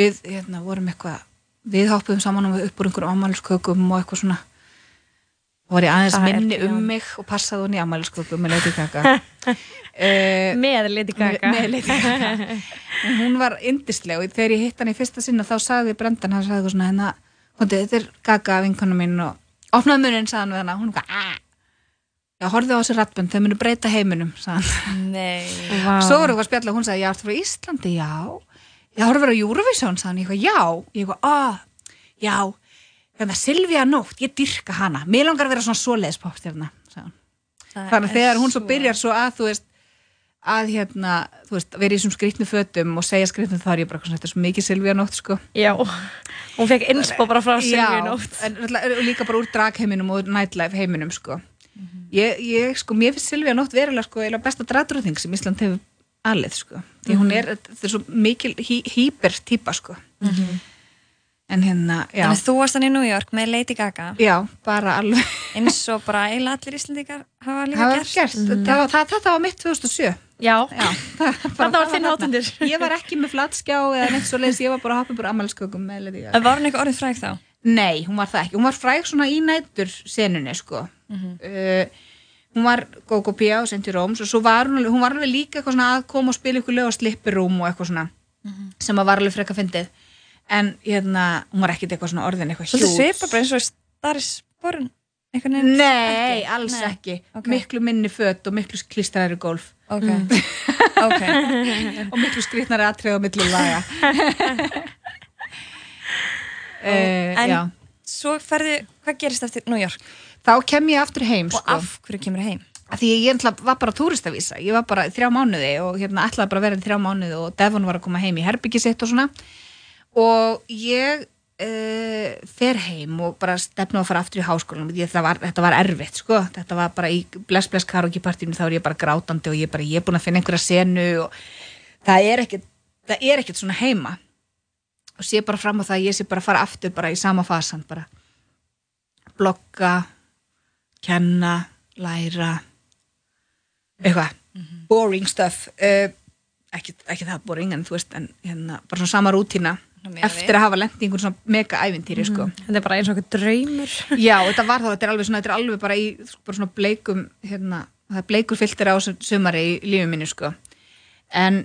Speaker 5: við hérna, vorum eitthvað við hoppuðum saman og við upp úr einhverjum ámæliskökum og eitthvað svona og var ég aðeins
Speaker 3: Það er
Speaker 5: minni um
Speaker 3: Björn.
Speaker 5: mig og passaði hún í ámæliskökum með Gaga. Uh,
Speaker 3: Með Gaga.
Speaker 5: með Lady Gaga. En hún var yndisleg og þegar ég hitt hann í fyrsta sinna þá sagði Brendan, hann sagði eitthvað svona hérna, þetta er Gaga vinkonu mín og opnaði muninn, sagði hann við hana. Hún var eitthvað, já, horfði á þessi rattbönd þau munu breyta heiminum, sagði hann.
Speaker 4: Nei.
Speaker 3: Vá.
Speaker 5: svo voru eitthvað að spjalla og hún sagði, já, ertu frá Íslandi, já. Horfði verið á Eurovision, sagði hann. Ég eitthvað, já, ég eitthvað, að, já þannig að Silvía Nótt, ég dyrka hana. Mér langar að vera svona hann
Speaker 4: Það
Speaker 5: þannig að þegar hún svo byrjar svo að þú veist að hérna, þú veist, vera í þessum skrýtnu fötum og segja skrýtnu þá er ég bara þetta er svo mikið Silvía Nótt sko.
Speaker 3: Já, hún fekk inspo bara frá Silvíu nótt.
Speaker 5: en náttúrulega- og líka bara úr dragheiminum og nightlife heiminum sko. Ég, ég sko, mér finnst Silvía Nótt verulega sko eiginlega besta dratrúðing sem Ísland hefur alið sko, því hún er þetta er svo mikil hí, hýper típa sko en hérna, já.
Speaker 4: Þannig þú varst hann í New York með Lady Gaga.
Speaker 5: Já, bara alveg.
Speaker 4: Eins og bara eiginlega allir Íslandíkar hafa líka
Speaker 5: það var
Speaker 4: gert.
Speaker 5: gert, það, var- það, þetta var mitt 2007
Speaker 3: Já,
Speaker 5: já,
Speaker 3: þarna var þinn hátundur.
Speaker 5: ég var ekki með flatskjá eða neitt svo leiðis, ég var bara að hoppa bara ammæliskökum með Lady Gaga.
Speaker 4: Var hún eitthvað orðið fræg þá?
Speaker 5: Nei, hún var það ekki. Hún var fræg svona í nætur senunni, sko. uh, hún var Gogo Pia og Senti Róms og svo var hún, alveg- hún var alveg líka eitthvað svona að koma og spila ykkur lög og slippirum og eitthvað svona sem að var alveg frekka fyndið. En hérna, hún var ekkit eitthvað svona orðin eitthvað
Speaker 4: Svolítið
Speaker 5: hjút.
Speaker 4: svipa bara eins og einhvern veginn
Speaker 5: Nei,
Speaker 4: ekki?
Speaker 5: alls
Speaker 4: Nei.
Speaker 5: ekki.
Speaker 4: Ok.
Speaker 5: Miklu minni fött og miklu klistræri golf
Speaker 4: Ok, ok
Speaker 5: og miklu skrýtnari atrið á milli laga. uh,
Speaker 4: En
Speaker 5: já.
Speaker 4: svo ferðu, hvað gerist eftir New York?
Speaker 5: Þá kem ég aftur heim,
Speaker 4: Og
Speaker 5: sko.
Speaker 4: af hverju kemur heim?
Speaker 5: Af því ég var bara túristavísa ég var bara þrjá mánuði og hérna ætlaði bara að vera þrjá mánuði og Devon var að koma heim í herbyggi sitt og svona og ég uh, fer heim og bara stefna að fara aftur í háskólanum. Því að þetta var, þetta var erfitt sko. Þetta var bara í bless bless karaoke partínu þá er ég bara grátandi og ég er bara ég er búin að finna einhverja senu og það er ekkert það er ekkert svona heima. Og sé bara fram á það að ég sé bara fara aftur bara í sama fasan bara. Blogga kenna, læra eitthvað. Boring stuff. Uh, ekki, ekki það boring en þú veist en hérna, bara svona sama
Speaker 4: miðað
Speaker 5: eftir að hafa lent í einhvern svona mega ævintýri sko.
Speaker 3: Þetta er bara eins og okkur draumur.
Speaker 5: já, þetta var þá, þetta er alveg svona, þetta er alveg bara í bara svona bleikum hérna, það er bleikur filter á sumari í lífið mínu sko. en,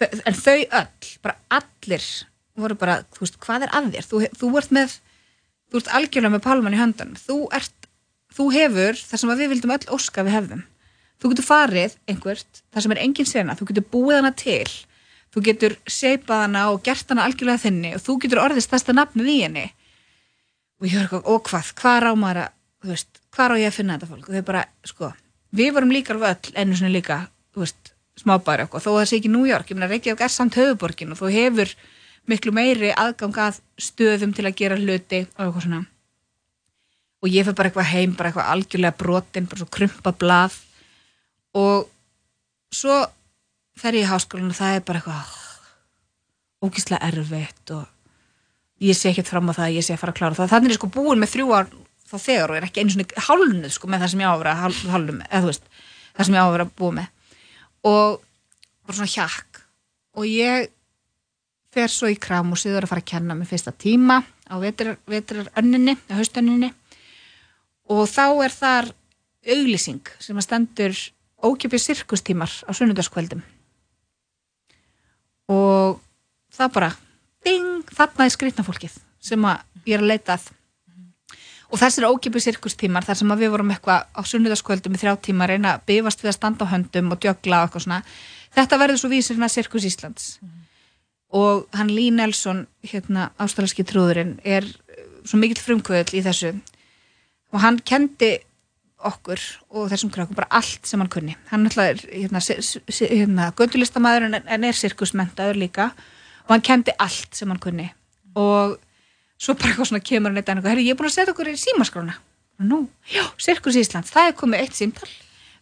Speaker 5: en þau öll bara allir voru bara, þú veist, hvað er að þér þú, þú ert með, þú ert algjörlega með pálmann í höndan, þú ert þú hefur það sem við vildum öll óska við hefðum þú getur farið einhvert, það sem er engin sena þú getur búið hana til þú getur seipað hana og gert hana algjörlega þinni og þú getur orðið stærsta nafnið í henni. Og ég höfður eitthvað, og hvað, hvað á maður að þú veist, hvað á ég að finna þetta fólk? Og þau bara, sko, við vorum líka alveg öll einu sinni líka, þú veist, smábæri okkur þó að það sé ekki New York, ég meina Reykjavík er samt höfuborgin og þú hefur miklu meiri aðgang að stöðum til að gera hluti og eitthvað svona. Og ég fyrir bara eitthvað heim, bara eitthvað algjörlega brotin, bara svo krumpa blað. Og svo fer ég í háskólan og það er bara eitthvað ógíslega erfitt og ég sé ekkert fram á það, ég sé að fara að klára það. Þannig er ég sko búin með þrjú ár þá þegar og er ekki einu svona hálnuð sko með það sem ég á að vera hál- hálnuð með, eða þú veist það sem ég á að vera búið með. Og bara svona hjakk. Og ég fer svo í kram og síður að fara að kenna með fyrsta tíma á vetrar, vetrarönninni, á haustönninni og þá er þar auglýsing sem að stendur ókipið sirkustímar á sunnudagskveldum og það bara ding, þarna er skrýtna fólkið sem að ég er að leita að. Og þessir ókipið sirkustímar þar sem að við vorum eitthvað á sunnudagskvöldum í þrjá tíma að reyna að bifast við að standa á höndum og djögla og eitthvað svona þetta verður svo vísir hérna Sirkus Íslands. Og hann Lee Nelson hérna ástralarski trúðurinn er uh, svo mikill frumkvöðl í þessu. Og hann kendi okkur og þessum krakkum bara allt sem hann kunni. Hann er hérna, hérna göttulistamæður en, en er sirkusmentaður líka. Og hann kendi allt sem hann kunni. Og svo bara eitthvað svona kemur hann eitt annað herri ég er búin að setja okkur í símaskrána. Nú, já, Sirkus Íslands, það er komið eitt símtal.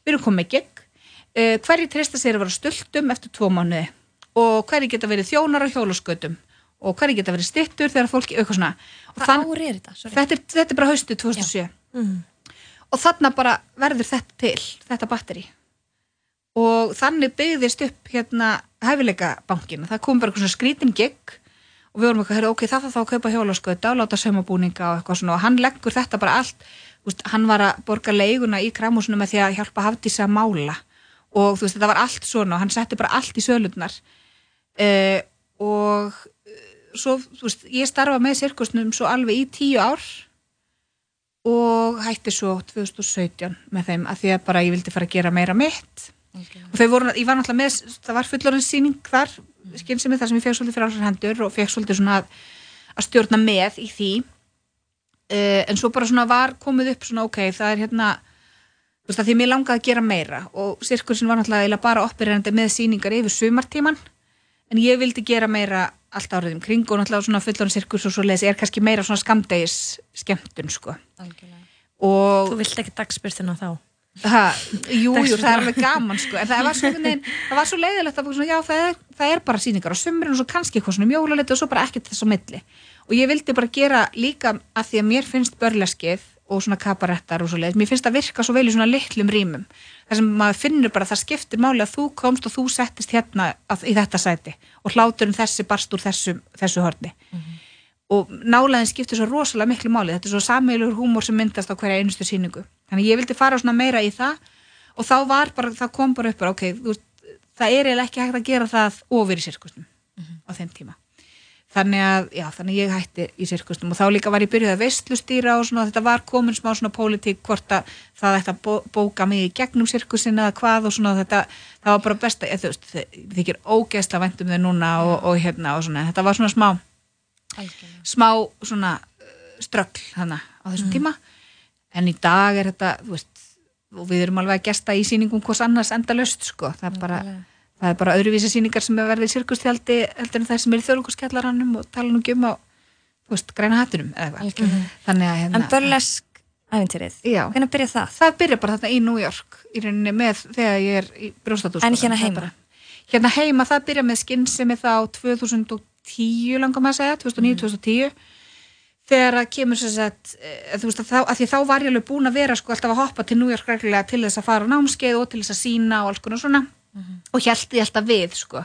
Speaker 5: Við erum komið gegn. Uh, hverju treysta sér að vera á stultum eftir tvo mánuði? Og hverju geta verið þjónar á hjólaskötum og hverju geta verið stittur þegar fólki eitthvað svona. Og
Speaker 4: Hvað ár er þetta?
Speaker 5: Þetta er, þetta er bara haustu 2007 og þarna bara verður þetta til þetta batteri og þannig byggðist upp hérna hæfileika bankina, það kom bara svona skrítin gig og við vorum eitthvað, ok, það þarf þá að kaupa hjólaskauta og láta saumabúninga og eitthvað svona. Og hann leggur þetta bara allt. Úst, hann var að borga leiguna í kramhúsinu með því að hjálpa Hafdísi að mála. Og þú veist, þetta var allt svona og hann setti bara allt í sölurnar. Uh, og uh, svo, þú veist, ég starfa með sirkusnum svo alveg í tíu ár og hætti svo 2017 með þeim að því að bara ég vildi fara að gera meira mitt. Og þau voru, ég var náttúrulega með það var fullorðin síning þar skynsemi þar sem ég fekk svolítið fyrir ásar hendur og fekk svolítið svona að, að stjórna með í því. Uh, en svo bara svona var komið upp svona ok, það er hérna þú veist að því mér langaði að gera meira og sirkursin var náttúrulega bara oppirrandi með síningar yfir sumartíman en ég vildi gera meira allt árið um kring og náttúrulega svona fullorðin sirkus og svo leiðis er kannski meira svona skamdegis skemmtun sko. Og
Speaker 3: Þú vilt ekki dagspyrtuna þá?
Speaker 5: Ha, jú, jú, það er alveg gaman sko. en það var svo, veginn, það var svo leiðilegt að svona, já, það, er, það er bara sýningar á sumrin og svo kannski eitthvað svona mjólalegt og svo bara ekkert þess á milli. Og ég vildi bara gera líka að því að mér finnst börleskið og svona kabarettar og svo leið mér finnst það virka svo vel í svona litlum rýmum þar sem maður finnur bara að það skiptir máli að þú komst og þú settist hérna að, í þetta sæti og hláturinn þessi barst úr þessu, þessu horni. Og nálaðin skiptir svo rosalega miklu máli. Þetta er svo sammeilur húmor sem myndast á hverja einustu síningu þannig ég vildi fara svona meira í það og þá var bara, það kom bara upp bara, ok, þú það er eiginlega ekki hægt að gera það ofur í sirkusnum á þeim tíma þannig að, já, þannig ég hætti í sirkusnum. Og þá líka var ég byrjuð að veistlustýra og svona, þetta var komin smá svona pólitík hvort að það ætti að bó, bóka mig í gegnum sirkusin eða hvað og svona þetta, það var bara besta, ég, þú veist, þið þykir ógeðsla væntum þau núna og, og hérna og svona, þetta var svona smá smá svona uh, ströggl hana á þessum tíma. En í dag er þetta þú veist, og við erum alveg að gesta í sýningum hvers annars endalaust sko. Það er bara, það er bara öðruvísi sýningar sem er verið í sirkustjaldi heldur en það sem er í þjóðlungaskjallaranum og tala nú ekki um á veist, græna hattunum eða eitthvað. Þannig að hérna,
Speaker 4: En börlesk æfintýrið, hvernig byrja það?
Speaker 5: það byrja bara þarna í New York í rauninni með þegar ég er í brjóstatúr
Speaker 4: En hérna heima?
Speaker 5: hérna heima það byrja með skinnsemi þá 2010 langar maður að segja 2009-2010 þegar að kemur sér sett þú veist að, þá, að því þá var ég alveg búin að vera sko alltaf að hoppa til New York reglulega til þess að fara á námskeið og til þess að sína og alls konar svona og held ég alltaf við sko.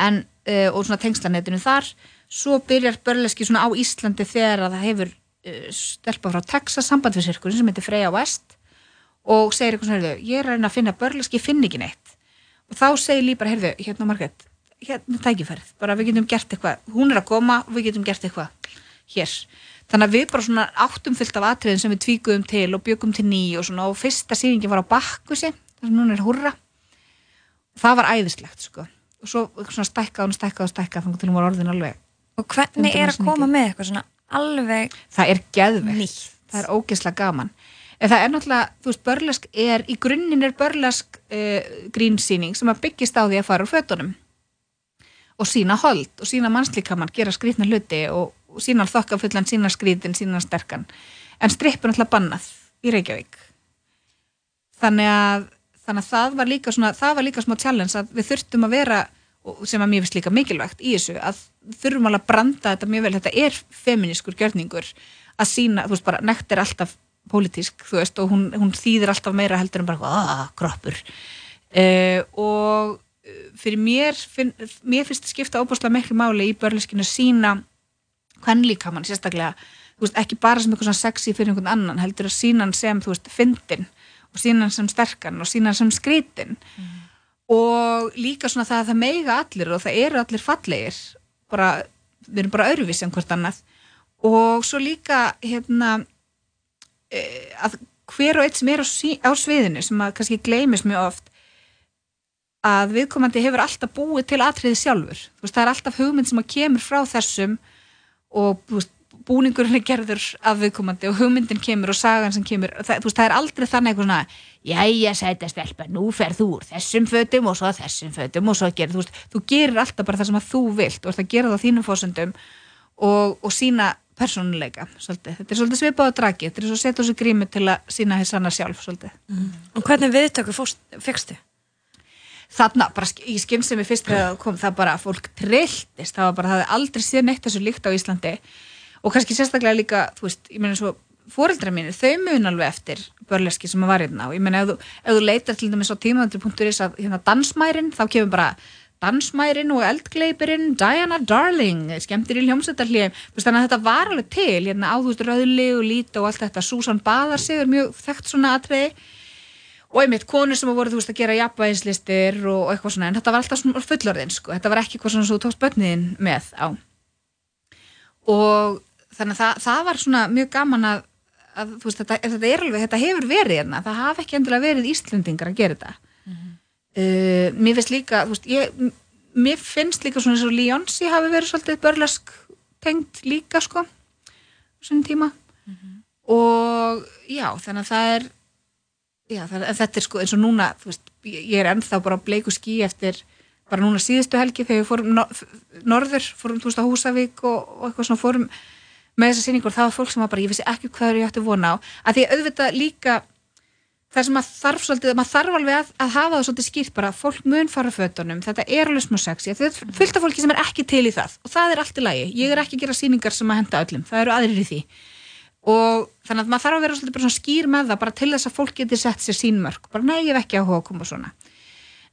Speaker 5: En, uh, og svona tengslanetinu þar svo byrjar börleski svona á Íslandi þegar að það hefur uh, stelpa frá Texas samband við sirkurinn sem heitir Freyja West og segir eitthvað svona, ég er að reyna að finna börleski, ég finn ekki neitt. Og þá segir Lí bara, heyrðu, hérna Margrét hérna tækifærið, bara við getum gert eitthvað. Hún er að koma við getum gert eitthvað hér, þannig að við bara svona áttum fyllt af atriðin sem við tvíkuðum til og byggum til ný og svona. Og fyrsta sýningi var á Bakkusi, þar sem núna er hurra það var æðislegt sko. Og svo svona stækkað og stækkað og stækkað þannig til hún var orðin alveg
Speaker 4: Og hvernig er að koma með eitthvað svona alveg
Speaker 5: það er geðvegt,
Speaker 4: Nýtt.
Speaker 5: það er ógeðslega gaman. En það er náttúrulega, þú veist, börlesk er í grunninn er börlesk uh, grínsýning sem að byggist á því að fara úr fötunum. Og sína hold og sína mannslíkamann, gera skrýtna hluti og, og sína þokkafullan, sína skrýtin, sína sterkan. En stripp er náttúrulega bannað í Reykjavík. Þannig að, þannig að það var líka svona, það var líka smá challenge að við þurftum að vera sem að mér finnst líka mikilvægt í þessu að þurfum alveg að branda þetta mjög vel. Þetta er feminískur gjörningur að sína, þú veist bara, nekt er alltaf pólitísk, þú veist, og hún, hún þýðir alltaf meira heldur en bara, aaa, kroppur. Uh, og eh, fyrir mér, finn, mér finnst skipta óbúslega miklu máli í börleskinu sína hvern líka mann sérstaklega, þú veist, ekki bara sem eitthvað svona sexy fyrir einhvern annan, heldur að sína hann sem, þú veist, fyndin og sína hann sem sterkan og sína hann sem skrítin og líka svona það að það meiga allir og það eru allir fallegir bara, við erum bara öðruvísi en hvort annað. Og svo líka hérna e, að hver og eitt sem er á, sí, á sviðinu sem að kannski gleymis mjög oft að viðkomandi hefur alltaf búið til atriði sjálfur. Þú veist, það er alltaf hugmynd sem að kemur frá þessum og þú veist, búningurinn er gerður af viðkomandi og hugmyndin kemur og sagan sem kemur það, veist, það er aldrei þannig eitthvað svona jæja, sæta stelpa, nú fer þú úr þessum fötum og svo þessum fötum og svo gerir, þú veist, þú gerir alltaf bara það sem að þú vilt og það gerir það á þínum fósundum og, og sína persónuleika, svolítið, þetta er svolítið svipað á dragi, þetta er svo á sig grími til að sína hér sanna sjálf, svolítið.
Speaker 3: Og hvernig viðtöku fegstu?
Speaker 5: þarna, bara sk- í skinn sem ég fyrst þegar það kom, það bara, fólk trilltist það var bara, það hefði aldrei séð neitt þessu líkt á Íslandi og kannski sérstaklega líka þú veist, ég meina svo, fóreldra mínir þau mun alveg eftir börleski sem að var hérna. Og ég meina, ef þú, ef þú leitar til dæmis á tímaðandur.is að hérna dansmærin, þá kemur bara dansmærin og eldgleipirinn Diana Darling, skemmtir í veist, þannig að þetta var alveg til hérna á veist, rauðli og lít og allt þetta. Susan Baðar sig er mjög þekkt svona atriði. Og einmitt konur sem voru þú veist að gera jafnvægislistir og eitthvað svona. En þetta var alltaf fullorðin sko, þetta var ekki eitthvað svona svo tókst börniðin með á. Og þannig að það, það var svona mjög gaman að, að þú veist þetta, þetta er alveg, þetta hefur verið hérna, það hafi ekki endilega verið Íslendingar að gera þetta. Uh, mér finnst líka, þú veist ég, mér finnst líka svona eins og Leonsi hafi verið svolítið börlask tengt líka sko svona tíma. Og já, þannig að það er Já, það, þetta er sko eins og núna, þú veist, ég er ennþá bara á bleiku skí eftir bara núna síðustu helgi þegar við fórum no, norður, fórum þú veist á Húsavík og, og eitthvað svona fórum með þessa sýningur, það var fólk sem var bara, ég vissi ekki hvað ég ætti vona á, að því auðvitað líka það sem maður þarf svolítið, maður þarf alveg að, að hafa það svolítið skýrt bara, fólk mun fara fötunum, þetta er alveg smá sexy, þetta er fullt af fólki sem er ekki til í það og það er allt í lagi, ég er ekki að gera sýningar sem að henda öllum, það eru aðrir í því. Og þannig að maður þarf að vera svolítið bara skýr með það bara til þess að fólk geti sett sér sín mörg bara nei, ég hef ekki áhuga að koma svona.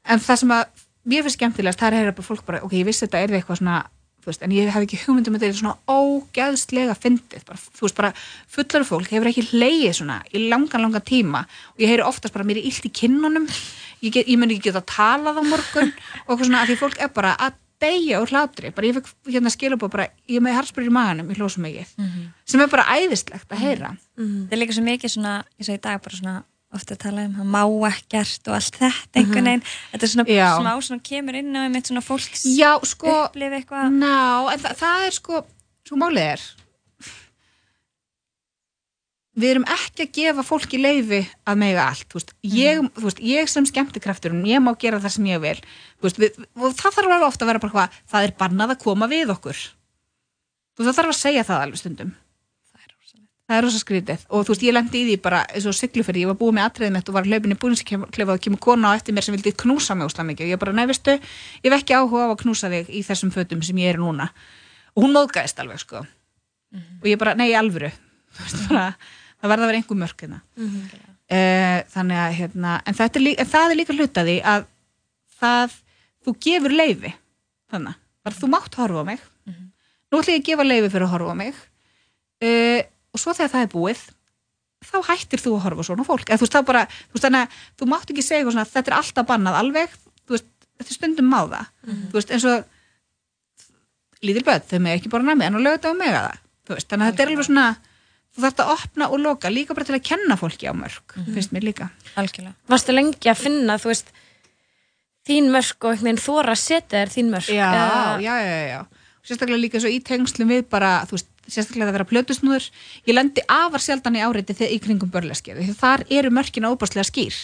Speaker 5: En það sem að mér finnst skemmtilegast það er að fólk bara, ok, ég vissi þetta er eitthvað svona veist, en ég hef ekki hugmyndum að þetta er svona ógeðslega fyndið, bara, þú veist, bara fullar fólk hefur ekki hleyið svona í langan, langan tíma. Og ég heyri oftast bara mér er illt í kinnunum. Ég, get, ég mun ekki geta að tala á morgun og eitthvað svona að því fólk er bara að deyja úr hlátri, bara ég fekk hérna skilabóð bara, ég með harspyrir í maganum, ég hlósum mikið. Sem er bara æðislegt að heyra.
Speaker 4: Það er líka svo mikið svona, eins og í dag bara svona ofta að tala um, það má ekkert og allt þetta einhvern veginn, þetta er svona
Speaker 5: Já.
Speaker 4: smá svona kemur inn á einmitt svona fólks
Speaker 5: Já, sko,
Speaker 4: upplifi eitthvað.
Speaker 5: ná, en það, það er sko, sko málið er við erum ekki að gefa fólki leifi að mega allt, þú veist, ég, þú veist, ég sem skemmtikrafturinn, ég má gera það sem ég vil þú veist, við, og það þarf alveg ofta að vera bara hvað, það er bannað að koma við okkur. Þú veist, það þarf að segja það alveg stundum það er rosa skrítið. Og þú veist, ég lendi í því bara eins og sigluferði, ég var búið með atriðið mitt og var hlaupin í búinsklefa og kemur kona á eftir mér sem vildi knúsa mig úslega mikið. Og ég bara, nei, veistu, ég hef ekki áhuga á að knúsa þig í þessum fötum sem ég er núna. Og hún móðgæðist alveg, sko. Og ég bara, nei, alvöru. Þú veist, bara, það verða að vera einhver mörk hérna. Uh, þannig að, hérna en, er líka, en það er líka hlutaði að það, þú gefur leifi þannig, bara þú mátt horfa á mig. Nú ætla ég að gefa leifi fyrir að horfa á mig. Uh, og svo þegar það er búið þá hættir þú að horfa svona fólk. Eða þú veist bara, þú veist þannig að þú mátt ekki segja svona, þetta er alltaf bannað alveg. Þetta er stundum má það þú veist, eins og lítil börn, þau með ekki bara namið en á lögða á mega það, þú veist, þannig að þetta er alveg svona þú þarft að opna og loka líka bara til að kenna fólki á mörg, finnst mér líka.
Speaker 4: Algjörlega.
Speaker 3: Varstu lengi að finna, þú veist, þín mörk og einhvern veginn þóra að setja þér þín Eða-
Speaker 5: já, já, já, já. sérstaklega líka svo í tengslum við bara, þú veist, sérstaklega að vera plötusnúður. Ég lendi afar sjaldan í áreiti þegar í kringum börleskið, því þar eru mörkin óbáslega skýr.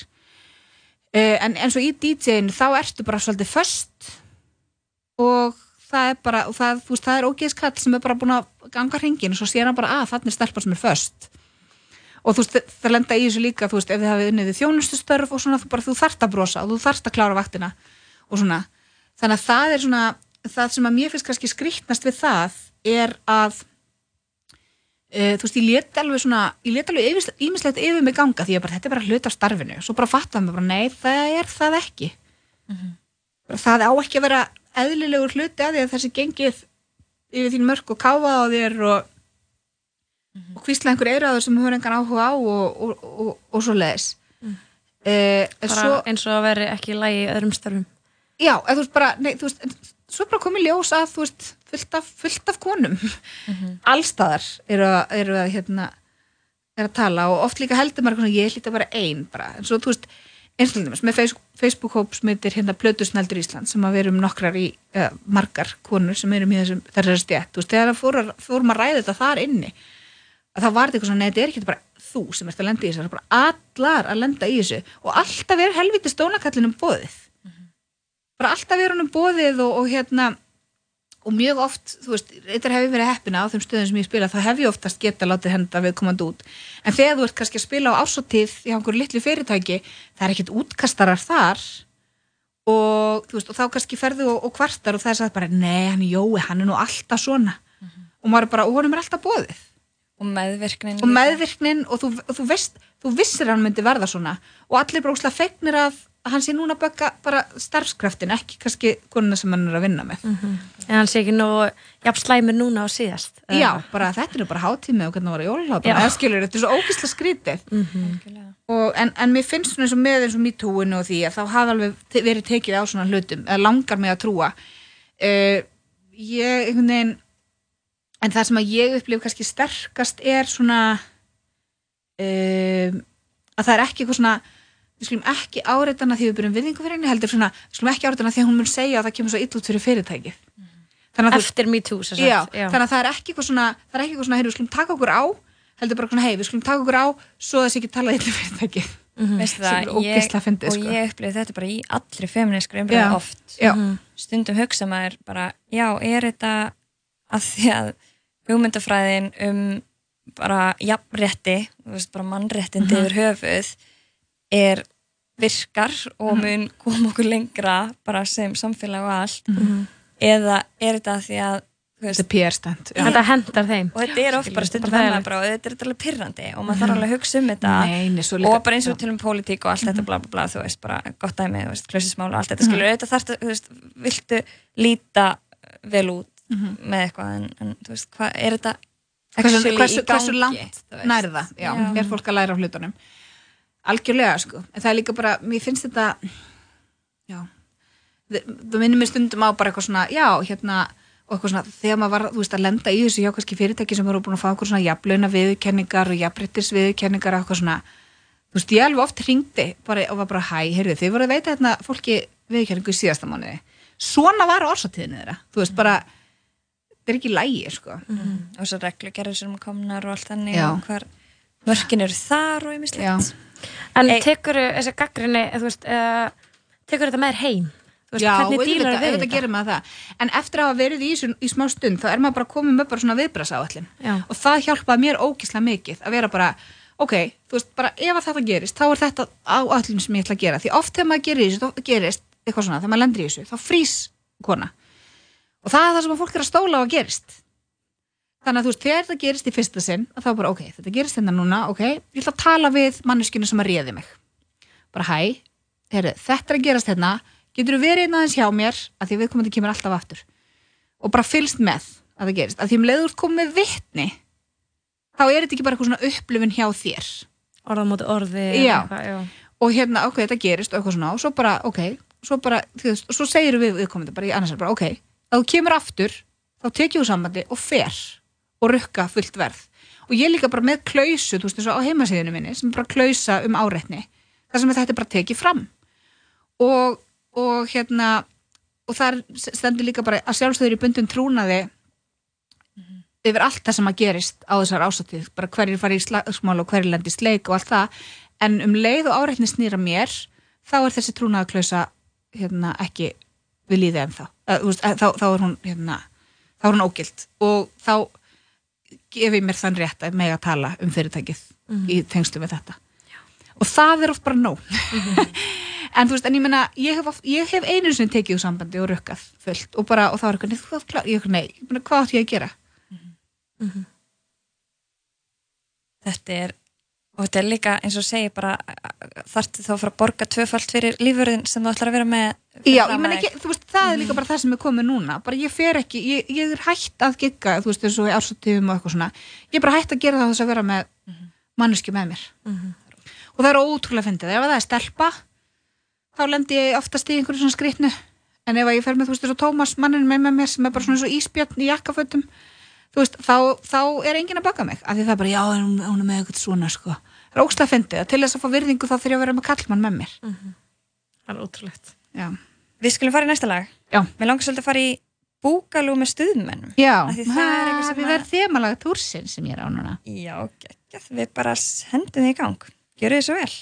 Speaker 5: Uh, en eins og í DJ-inu þá ertu bara svolítið föst og það er bara, það, veist, það er ógeðskall sem er bara búin að ganga hringin og svo sér hann bara að þannig er stelpa sem er föst. Og þú veist, það lenda í þessu líka þú veist, ef þið hafið unnið í þjónustustörf og svona, þú bara, þú þarft að brosa og þú þarft að klára vaktina og svona, þannig að það er svona það sem að mér finnst kannski skrýtnast við það er að e, þú veist, ég let alveg svona ég let alveg ímislegt yfir mig ganga því að bara, þetta er bara hlut af starfinu, svo bara fattaðum við bara, nei, það er það ekki. Bara, það á ekki að vera eðlilegur hluti að því að þessi gengið yfir þín mörg og káfa á þér og, og hvísla einhver eiraður sem þú hefur engan áhuga á og, og, og, og svo leiðis mm.
Speaker 3: bara
Speaker 5: svo,
Speaker 3: eins og að veri ekki í öðrum störfum.
Speaker 5: Já, þú veist bara nei, þú veist, svo bara komið ljós að þú veist, fullt af, fullt af konum. Allstaðar eru að, eru að hérna er að tala og oft líka heldur maður ég hlýta bara ein bara, en svo þú veist eins og dæmis með Facebook, Facebook-hóp sem heitir hérna Plötusnældur Ísland sem að við erum nokkrar í uh, margar konur sem erum í þessum þessari stjætt, þú veist, þegar fórum, fórum að ræða þetta þar inni að þá var eitthvað svona, nei, þetta er ekki bara þú sem ert að lenda í þessu, það er bara allar að lenda í þessu. Og alltaf er helviti stónakallinum bóðið bara alltaf er honum bóðið og, og hérna og mjög oft, þú veist, þetta hefur verið heppina á þeim stöðum sem ég spila, þá hef ég oftast geta látið henda viðkomandi út. En þegar þú ert kannski að spila á ásóttíð í einhverju litlu fyrirtæki, það er ekkert útkastarar þar og þú veist, og þá kannski ferðu og, og kvartar og það er sagt bara, nei, hann Jói, hann er nú alltaf svona. Og maður bara, og honum er alltaf bóðið
Speaker 4: og meðvirknin
Speaker 5: og meðvirknin og þú, og þú, veist, þú vissir hann myndi verða svona. Og allir bara óslega fegnir að hann sé núna að bögga bara starfskraftin ekki kannski konuna sem hann er að vinna með.
Speaker 3: En hann sé ekki nú jafn slæmur núna á síðast
Speaker 5: Já, bara þetta er bara hátími og hvernig það var jólalhátt
Speaker 3: Já.
Speaker 5: eða skilur, þetta er svo ógísla skrítið. Og, en, en mér finnst svona eins og með eins og mítúinu og því að þá hafa alveg verið tekið á svona hlutum eða langar mig að trúa. Uh, ég, einhvern veginn en það sem að ég upplif kannski sterkast er svona uh, að það er ekki eitthvað svona við skulum ekki áreitana því við byrjum viðingu fyrir henni heldur svona, við skulum ekki áreitana því að hún mun segja að það kemur svo ill út fyrir fyrirtækið. Að
Speaker 3: eftir me too
Speaker 5: þannig að það er ekki eitthvað svona það er ekki eitthvað svona, hey, við skulum taka okkur á heldur bara svona, hei, við skulum taka okkur á svo þessi ekki talað illa fyrirtæki
Speaker 4: Veistu
Speaker 5: sem er
Speaker 4: það, ég,
Speaker 5: ógeðslega fyndið,
Speaker 4: og
Speaker 5: sko.
Speaker 4: ég upplifði þetta bara í allri feministkri
Speaker 5: Já.
Speaker 4: umræðu oft.
Speaker 5: já,
Speaker 4: stundum hugsa maður bara, já, er þetta að því að hugmyndafræðin um bara jafnrétti, mannréttindi
Speaker 5: Mhm.
Speaker 4: yfir höfuð er virkar og mun koma okkur lengra bara sem samfélag og allt. Eða er þetta því að þú veist,
Speaker 5: þetta er
Speaker 3: þetta hendar þeim.
Speaker 4: Og þetta er oft bara stundum
Speaker 3: bara
Speaker 4: bara, og þetta er alveg pyrrandi og maður þarf alveg að hugsa um þetta.
Speaker 5: Nei, nei, svo líka-
Speaker 4: og bara eins og til um pólitík og allt þetta bla bla bla, þú veist, bara gott dæmi, þú veist, klössismál og allt þetta skilur, auðvitað þarf þú veist, viltu líta vel út með eitthvað en, en þú veist, hvað er þetta
Speaker 5: hversu, hversu, hversu langt nærða, já,
Speaker 4: Já.
Speaker 5: er fólk að læra á hlutunum algjörlega, sko. En það er líka bara, mér finnst þetta já það minnir mér stundum á bara eitthvað svona já, hérna, og eitthvað svona þegar maður var, þú veist, að lenda í þessu hjá kannski fyrirtæki sem voru búin að fá eitthvað svona jafnlauna viðurkenningar og jafnbrettis viðurkenningar og eitthvað svona, þú veist, ég alveg oft hringdi bara, og var bara, hæ, heyrðu, þið voru að veita hérna fólki viðurkenningu í síðasta mánuði. Svona var orsatíðinu þeirra. Þú veist, bara, þetta er ekki lægi, sko.
Speaker 4: Og svo reglugerður sem komnar og allt þannig og hvar mörkin eru þar og
Speaker 5: Já.
Speaker 4: ýmislegt
Speaker 3: en
Speaker 4: Ei-
Speaker 3: tekur þessi gaggrinni þú veist, uh, tekur þetta með þér heim? Veist,
Speaker 5: Já, auðvitað, auðvitað gerir maður það. En eftir að hafa verið í, þessu, í smá stund þá er maður bara komið með bara svona viðbrasáallin
Speaker 3: Já.
Speaker 5: og það hjálpaði mér ógislega mikið að vera bara, ok, þú veist, bara ef að þetta gerist, þá er þetta á öllum sem ég ætla að gera, því oft þegar maður gerir þessu þá gerist eitthvað svona, þegar maður lendir í þessu þá frýs kona. Og það er það sem fólk er að stóla á að gerist þannig að þú veist, þegar þetta gerist í fyrsta sinn þá bara, ok, þetta gerist hérna núna, ok ég ætla að tala við manneskinu sem að réði mig. Bara hæ, heyrðu, þetta er að gerast hérna. Getur þú verið einn aðeins hjá mér að því viðkomandi kemur alltaf aftur? Og bara fylgst með að það gerist. Að því um leiður komið með vitni þá er þetta ekki bara eitthvað svona upplifun hjá þér.
Speaker 3: Orða móti orði
Speaker 5: Já.
Speaker 3: eitthvað, já.
Speaker 5: og hérna, ok, þetta gerist og eitthvað svona og svo bara, ok, svo bara þú veist, og svo segir við viðkomandi bara í annars bara, ok, að þú kemur aftur þá tekjum við sambandi og fer og rukka fullt verð. Og ég líka bara með klausu, þú veist, og á heimasíðinu minni sem er bara klausa um áreitni þar sem þetta er bara tekið fram. Og, og hérna og þar stendur líka bara að sjálfstöður í bundum trúnaði yfir allt það sem að gerist á þessar ásatið, bara hverjir fari í slagsmál og hverjir lendi í sleik og allt það. En um leið og áreitni snýra mér þá er þessi trúnaðaklausa hérna, ekki við líði ennþá. Veist, uh, þá, þá er hún hérna, þá er hún ógild. Og þá gefi mér þann rétt að mega tala um fyrirtækið í tengslu við þetta. Og það er oft bara nóg. En þú veist, en ég meina ég hef, hef einu sinni tekið úr sambandi og rukkað fullt og bara, og þá er eitthvað, þú átt klár. Ég nei, ég meina, hvað átt ég að gera?
Speaker 6: Þetta er og þetta er líka eins og segir bara þarftu þá að fara að borga tvöfalt fyrir lífurinn sem þú ætlar að vera með
Speaker 5: Já, ég menn ekki, þú veist, það er líka bara það sem er komið núna, bara ég fer ekki, ég, ég er hætt að gigga, þú veist, í ársatífum og eitthvað svona, ég er bara hætt að gera það þess að vera með manneski með mér. Og það er ótrúlega fyndið, ef það er stelpa þá lendi ég oftast í einhverju svona skrýtnu, en ef ég fer með þú veist, og Tómas mannin með, með mér sem er bara svona eins og íspjörn í jakkafötum þú veist, þá, þá er enginn að baka mig. Af því það er bara, já, hún, hún er með eitthvað svona sko, það er ógstlega fyndið, til þess að fá virðingu þá þurf ég að vera með kallmann með mér.
Speaker 3: Það er ótrúlegt.
Speaker 5: Já,
Speaker 6: við skulum fara í næsta lag.
Speaker 5: Já.
Speaker 6: mér langar svolítið að fara í búgalú með stuðmennum
Speaker 5: já,
Speaker 6: er sem
Speaker 5: við verðum þemalega túrsinn sem ég er á núna.
Speaker 6: Já, geggjað, við bara hendum því í gang. Gjöru þið svo vel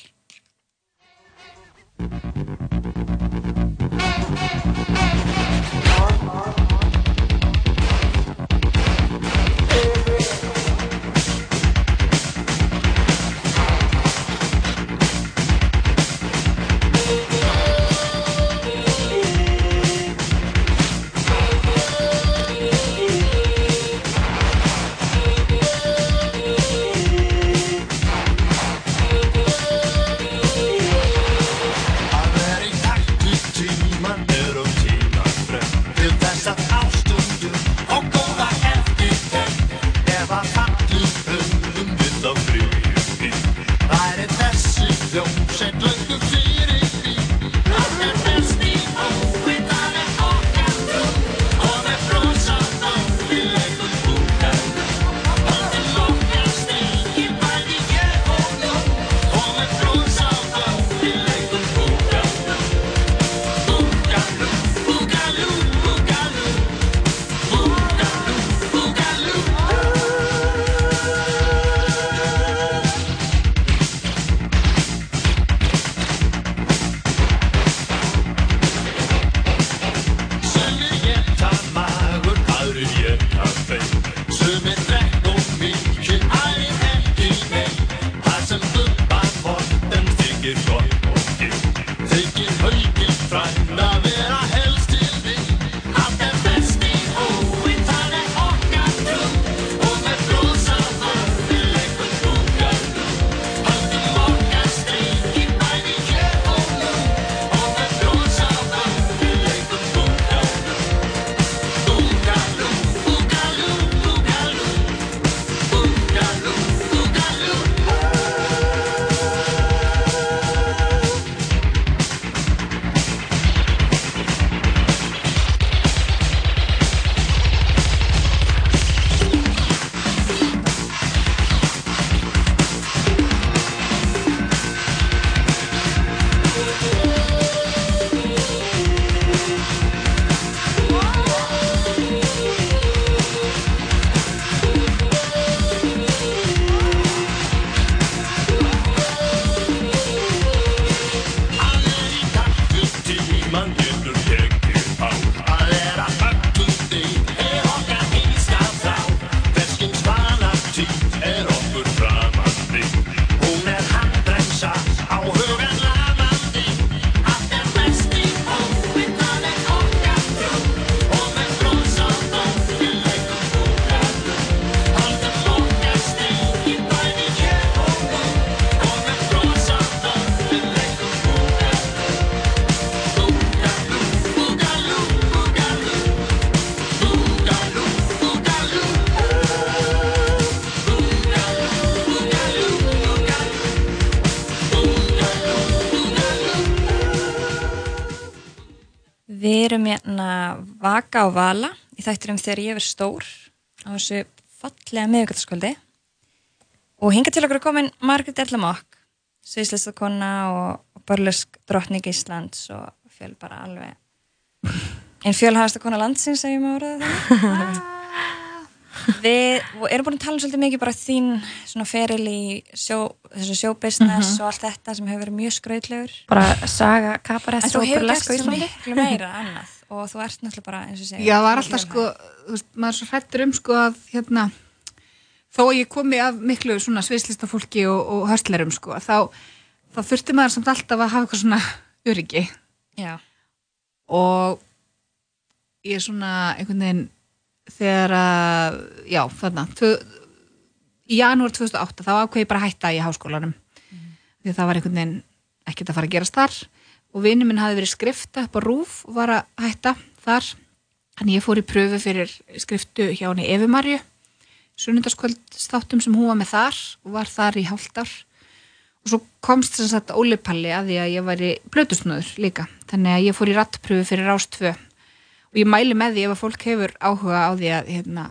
Speaker 6: vaka og vala í þætturum þegar ég er stór á þessu fallega miðugöldaskvöldi og hinga til okkur er komin Margrét Erlamokk sviðslistakonna og, og börlusk drottning Íslands og fjöl bara alveg einn fjölhæðasta kona landsins ég má orða það
Speaker 4: Við erum búin að tala um svolítið mikið bara þín svona feril í sjó, þessu sjóbusiness og allt þetta sem hefur verið mjög skrautlegur.
Speaker 3: Bara saga kabarett
Speaker 4: En þú
Speaker 3: og
Speaker 4: hefur gert
Speaker 3: burlesk á
Speaker 4: svo
Speaker 3: Íslandi.
Speaker 4: miklu meira annað og þú ert náttúrulega bara eins og segja.
Speaker 5: Já, það var alltaf sko, þú veist, maður er svo hrættur um sko að hérna, þó að ég komi af miklu svona sviðslista fólki og, og höstlerum sko, þá, þá þurfti maður samt alltaf að hafa eitthvað svona öryggi.
Speaker 4: Já,
Speaker 5: og ég er svona einhvern veginn þegar að, já, þarna, í janúar 2008 þá ákveði ég bara að hætta í háskólanum. Því að það var einhvern veginn ekkert að fara að gerast þar og vinnu minn hafi verið skrifta upp á rúf og var að hætta þar. Þannig ég fór í pröfu fyrir skriftu hjá henni Efi Marju sunnundaskvöldstáttum sem hún var með þar og var þar í ár. Og svo komst sem sagt Óli Palli að því að ég væri blötusnöður líka. Þannig að ég fór í rattpröfu fyrir Rás 2 og ég mæli með því ef að fólk hefur áhuga á því að hérna,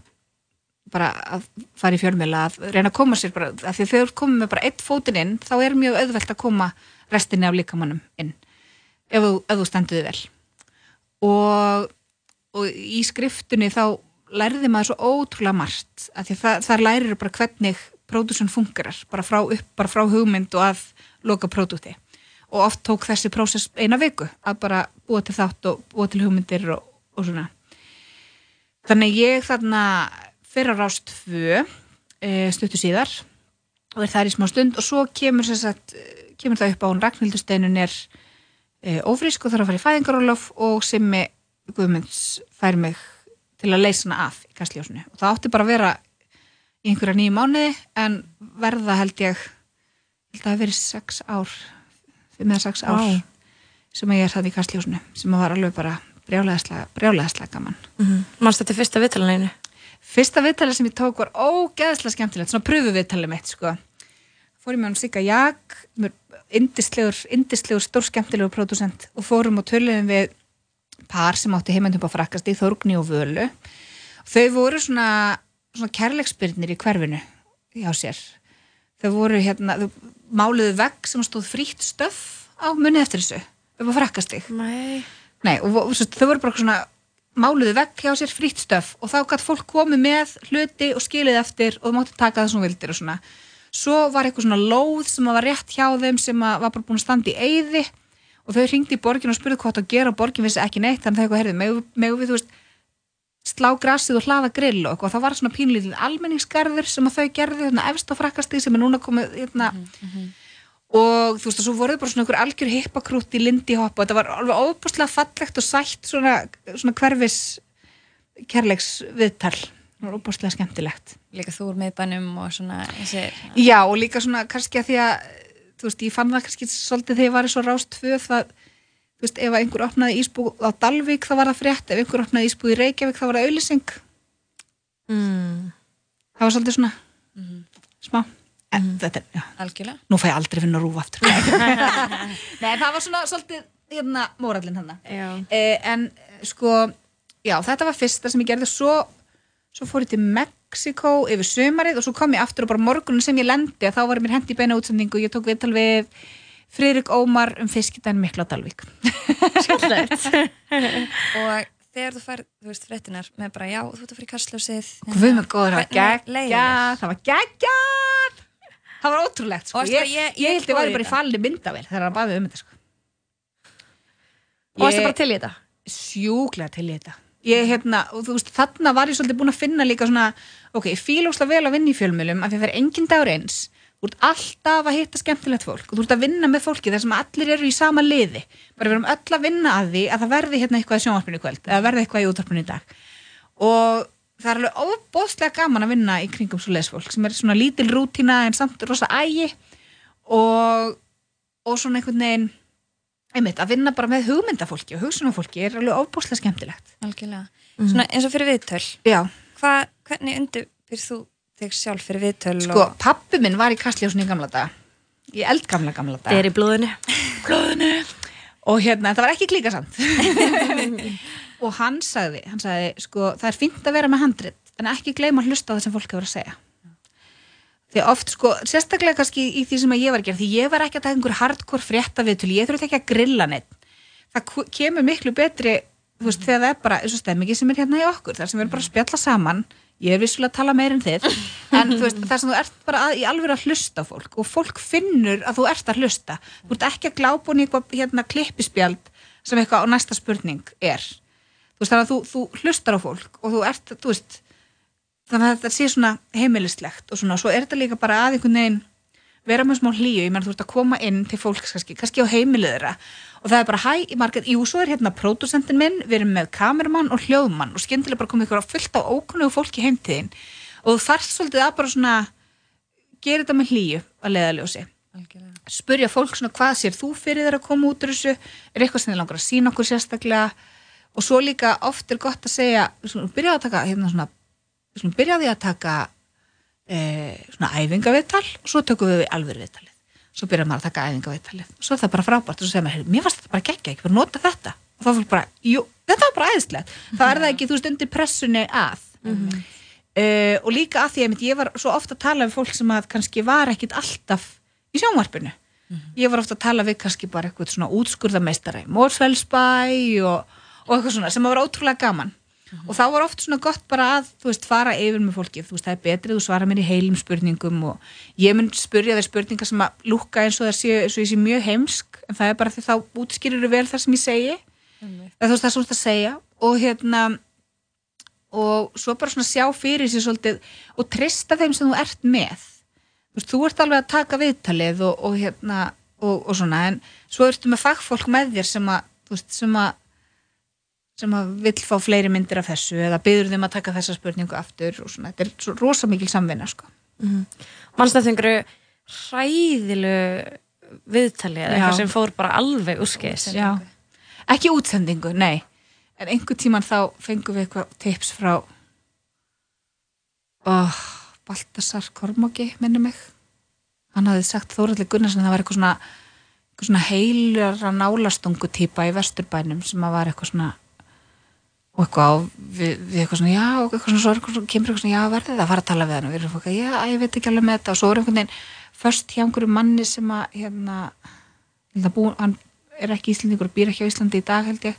Speaker 5: bara að fara í fjölmjöla að reyna að koma sér bara, af því að þegar komið með bara eitt fótinn inn þá er mjög auðvelt að koma restinni af líkamannum inn ef ef þú stenduði vel. Og, og í skriftunni þá lærði maður svo ótrúlega margt af því að það, þar lærir bara hvernig pródúsun fungerar, bara frá upp, bara frá hugmynd og að loka pródúti og oft tók þessi prósess eina viku að bara búa til þátt og búa til hugmyndir og, og svona. Þannig ég þarna fyrir á rást tvö e, stuttu síðar og er þar í smá stund og svo kemur, sagt, kemur það upp á hún Ragnhildusteinun er e, ófrísk og þarf að fara í fæðingarólof og Simmi Guðmunds fær mig til að leysa hana af í kastljósinu og það átti bara að vera í einhverja nýju mánuði en verða held ég held að það verið sex ár fimm eða sex ár
Speaker 3: Vá.
Speaker 5: sem ég er það í kastljósinu sem var alveg bara brjálæðislega gaman
Speaker 3: Manstu þetta fyrsta viðtalaneginu?
Speaker 5: Fyrsta viðtalið sem ég tók var ógeðslega skemmtilegt, svona pröfu viðtalið mitt sko. Fór ég með hann Sigga Jak indislegur, indislegur stór skemmtilegur pródusent og fórum og töluðum við par sem átti heimendum á frakast í Þórgni og Völu. Þau voru svona, svona kærleiksbyrnir í hverfinu hjá sér. Þau voru hérna, þau máluðu vegg sem stóð frítt stöff á munið eftir þessu upp á frakastig
Speaker 3: Nei.
Speaker 5: Nei, og þau voru bara svona máluðu vekk hjá sér frítt stöf og þá gætt fólk komið með hluti og skilið eftir og þú mátti taka það sem þú vildir og svona. Svo var eitthvað svona lóð sem var rétt hjá þeim sem var bara búin að standa í eyði og þau ringdi í borgin og spurði hvað það að gera og borgin vissi ekki neitt þannig að þau megum megu við, veist, slá grasið og hlaða grill og eitthvað. það var svona pínlítið almenningsgarður sem þau gerði hérna efst á frakkasti sem er núna komið hérna, og þú veist og svo voruð bara svona einhver algjör hippakrút í lindi hopp og þetta var alveg óbúslega fallegt og sætt svona, svona hverfis kærleiks viðtal það var óbúslega skemmtilegt.
Speaker 4: Líka þú úr miðbænum og svona þessi,
Speaker 5: já og líka svona kannski að því að þú veist ég fann það kannski svolítið þegar ég var í svo rást tvö það þú veist ef einhver opnaði ísbú á Dalvík þá var það frétt, ef einhver opnaði ísbú í Reykjavík þá var það auðlýsing
Speaker 3: Mm.
Speaker 5: það var svolítið svona smá. En þetta er, já,
Speaker 4: algjörlega.
Speaker 5: nú fæ ég aldrei finna rúf aftur. Nei, það var svona svolítið hérna mórallin hann eh, en sko já, þetta var fyrsta sem ég gerði. Svo, svo fór ég til Mexiko yfir sumarið og svo kom ég aftur og bara morgunin sem ég lendi að þá var mér hendi í beina útsendingu og ég tók viðtal við Friðrik Ómar um fiskidæn mikla á Dalvík
Speaker 3: Skemmtilegt.
Speaker 4: Og þegar þú fær, þú veist, fréttinar með bara, já, þú ert að fara í kastljósið.
Speaker 5: Guð með góður, það var
Speaker 4: þér?
Speaker 5: það var geggjað það var ótrúlegt sko. Ég, ég,
Speaker 4: ég- ég
Speaker 5: ég held ég
Speaker 4: fór
Speaker 5: væri
Speaker 4: í
Speaker 5: bara í falli myndavél þegar hann baði um þetta sko.
Speaker 3: Og varstu
Speaker 5: Ég-
Speaker 3: bara til í þetta?
Speaker 5: sjúklega til í þetta ég, hérna, og þú veist, þarna var ég svolítið búin að finna líka svona, ok, ég fíl óslega vel að vinna í fjölmjölum, af því að það er engin dagur eins. Þú ert alltaf að hitta skemmtilegt fólk og þú ert að vinna með fólki þar sem allir eru í sama liði, bara við erum öll að vinna að því að það verði hérna eitthvað í sjónvarpinu kvöld eða verði eitthvað í útvarpinu í dag. Og það er alveg óbóðslega gaman að vinna í kringum svo lesfólk sem er svona lítil rútína en samt rosa ægi og, og svona einhvern veginn einmitt, að vinna bara með hugmyndafólki og hugsunafólki er alveg óbúslega skemmtilegt.
Speaker 4: Algjörlega. Svona eins og fyrir viðtöl.
Speaker 5: já,
Speaker 4: Hva, hvernig undirbyrð þú þig sjálf fyrir viðtöl
Speaker 5: sko,
Speaker 4: og...
Speaker 5: pappi minn var í kastljósunni í gamla daga. Í eldgamla gamla
Speaker 3: Það er
Speaker 5: daga
Speaker 3: í blóðinu.
Speaker 5: og hérna, það var ekki klíkasamt. Og hann sagði, hann sagði sko, það er fínt að vera með handrit en ekki gleyma að hlusta á það sem fólk hefur að segja því oft sko sérstaklega kannski í því sem að ég var að gera því ég var ekki að taka einhver hardcore frétta við ég þurfti ekki að grilla neitt það kemur miklu betri þú veist, þegar það er bara eins og stemmingi sem er hérna í okkur þar sem við erum bara að spjalla saman. Ég er vissulega að tala meir en þið en þú veist, það sem þú ert bara að, í alveg að hlusta fólk og fólk finnur að þú ert að hlusta. Þú ert ekki að glápa eitthvað hérna, klippispjald sem eitthvað á næsta spurning er. Þú veist, þannig að þetta sé svona heimilislegt og svona, svo er þetta líka bara að einhvern veginn vera með smá hlýju, ég menn þú ert að koma inn til fólks kannski, kannski á heimilið þeirra. Og það er bara hæ, í margir, jú, svo er hérna pródusentin minn, við erum með kameramann og hljóðmann og skyndilega bara komið ykkur á fullt á ókunnugu fólki heimtíðin. Og þarft svolítið að bara svona gera þetta með hlýju að leiðaljósi spurja fólk svona hvað sér þú fyrir þeirra að koma út úr þessu? Er eitthvað sem þið langar að sína okkur sérstaklega? Og svo líka oft er gott að segja skulum byrja að taka hérna svona, við skulum byrja á því að taka e, svona æfingaviðtal og svo tökum við alveg viðtalið svo byrjar maður að taka æfingaviðtalið. Og svo er það bara frábært og svo segir maður, "Heyrðu, mér fannst þetta bara geggja, ekki bara nota þetta. Og þá fólk bara, jú, þetta var bara æðislegt. Þá er það ekki, þú veist, undir pressunni að. Uh, og líka að því að ég var svo ofta að tala við fólk sem að kannski var ekkit alltaf í sjónvarpinu. Ég var ofta að tala við kannski bara eitthvað svona útskurðameistara í Mórsfellsbæ og, og eitthvað svona sem var ótrúlega gaman og þá var oft svona gott bara að þú veist, fara yfir með fólki, þú veist, það er betrið þú svara mér í heilum spurningum og ég mun spurja þeir spurningar sem að lúkka eins og það sé, eins og ég sé mjög heimsk en það er bara því þá útskýrir vel það sem ég segi. Eða þú veist, það er svona að segja. Og hérna og svo bara svona sjá fyrir sér svolítið og trista þeim sem þú ert með. Þú veist, þú ert alveg að taka viðtalið og, og hérna og, og svona, en svo ertu með fagfólk með þér sem að, þú sem að vill fá fleiri myndir af þessu eða byður þeim að taka þessa spurningu aftur og svona, þetta er svo rosa mikil samvinna sko.
Speaker 3: Manst þetta einhverju hræðilu viðtali eða eitthvað sem fór bara alveg úrskis
Speaker 5: Já. ekki útsendingu, nei. En einhver tíman þá fengum við eitthvað tips frá oh, Baltasar Kormáki minni mig. Hann hafði sagt Þóraldi Gunnarsson að það var eitthvað svona, eitthvað svona heilara nálastungu típa í vesturbænum sem að var eitthvað svona og eitthvað við, við eitthvað svona já og eitthvað svona, svo eitthvað svona, kemur eitthvað svona já verðið það að fara að tala við hann og við erum eitthvað já ég veit ekki alveg með þetta. Og svo er einhvern veginn först hjá einhverju manni sem að hérna, bú, hann er ekki Íslendingur og býr ekki á Íslandi í dag held ég.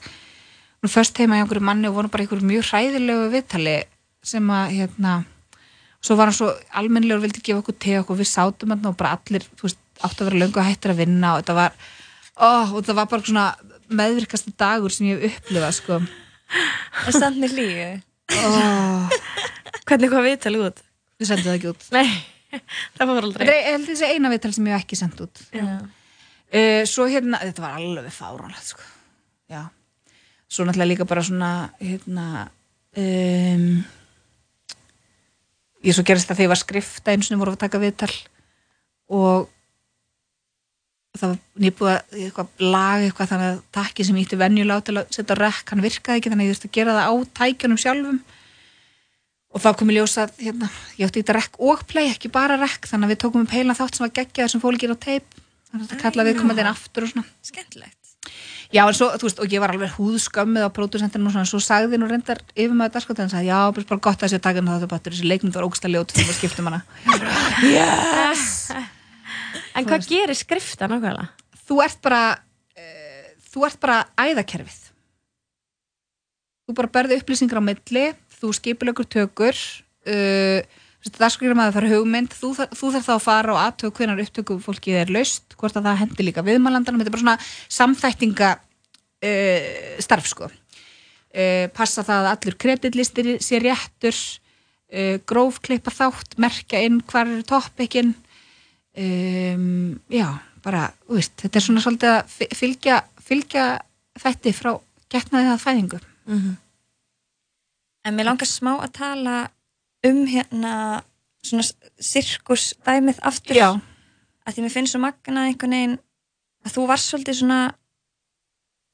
Speaker 5: Nú först heima hjá einhverju manni og voru bara einhverju mjög hræðilegu viðtali sem að hérna svo var hann svo almennilegur vildi gefa okkur te okkur við sátum hann og bara allir veist, áttu að vera löngu og var, og var
Speaker 4: Og samt með hlýju.
Speaker 3: Hvernig hvað viðtali út?
Speaker 5: við sendum það ekki út
Speaker 3: Nei, það fór aldrei
Speaker 5: þetta er þessi eina viðtal sem ég hef ekki sendt út uh, svo hérna, þetta var alveg fáránlegt sko. já svo náttúrulega líka bara svona hérna um, ég svo gerist það þegar ég var að skrifta einu sinni voru að taka viðtal og það var nýbúið að eitthvað lag eitthvað þannig að takki sem ítti venjulega á til að setja rekk, hann virkaði ekki þannig að ég þurfti að gera það á tækjunum sjálfum og þá kom ég ljósa að hérna, ég átti þetta rekk og play, ekki bara rekk þannig að við tókum upp heila þátt sem var geggjaður sem ekki á teip þannig að þetta kallaði við komandi inn aftur og svona
Speaker 4: Skemmtilegt.
Speaker 5: Já, en svo, þú veist, og ég var alveg húðskömmið á pródusentinu og svona, svo sagði nú reyndar yfir maður dagskátt, en sagði, já, bara gott að þessi takin það bara þessi leikmynd var ógsta ljót þegar við skiptum hana. yes!
Speaker 3: En hvað gerir skrifta nákvæmlega?
Speaker 5: Þú ert bara, uh, þú ert bara æðakerfið. Þú bara berði upplýsingar á milli, þú skipilegur tökur, uh, dagskriður maður þarf hugmynd, þú, þú þarf þá að fara og aðtöku hvenar upptöku fólkið er laust, hvort að það hendi líka viðmælandanum, þetta er bara svona samþættinga uh, starf sko. Uh, passa það að allur kreditlistir sé réttur, uh, grófklippa þátt, merkja inn hvar eru toppikinn, um, já, bara, veist, þetta er svona svolítið að fylgja, fylgja þætti frá getnaði það fæðingu.
Speaker 4: En mér langar smá að tala um hérna svona sirkus dæmið aftur.
Speaker 5: Já.
Speaker 4: Að því mér finnst svo magnað einhvern veginn að þú var svolítið svona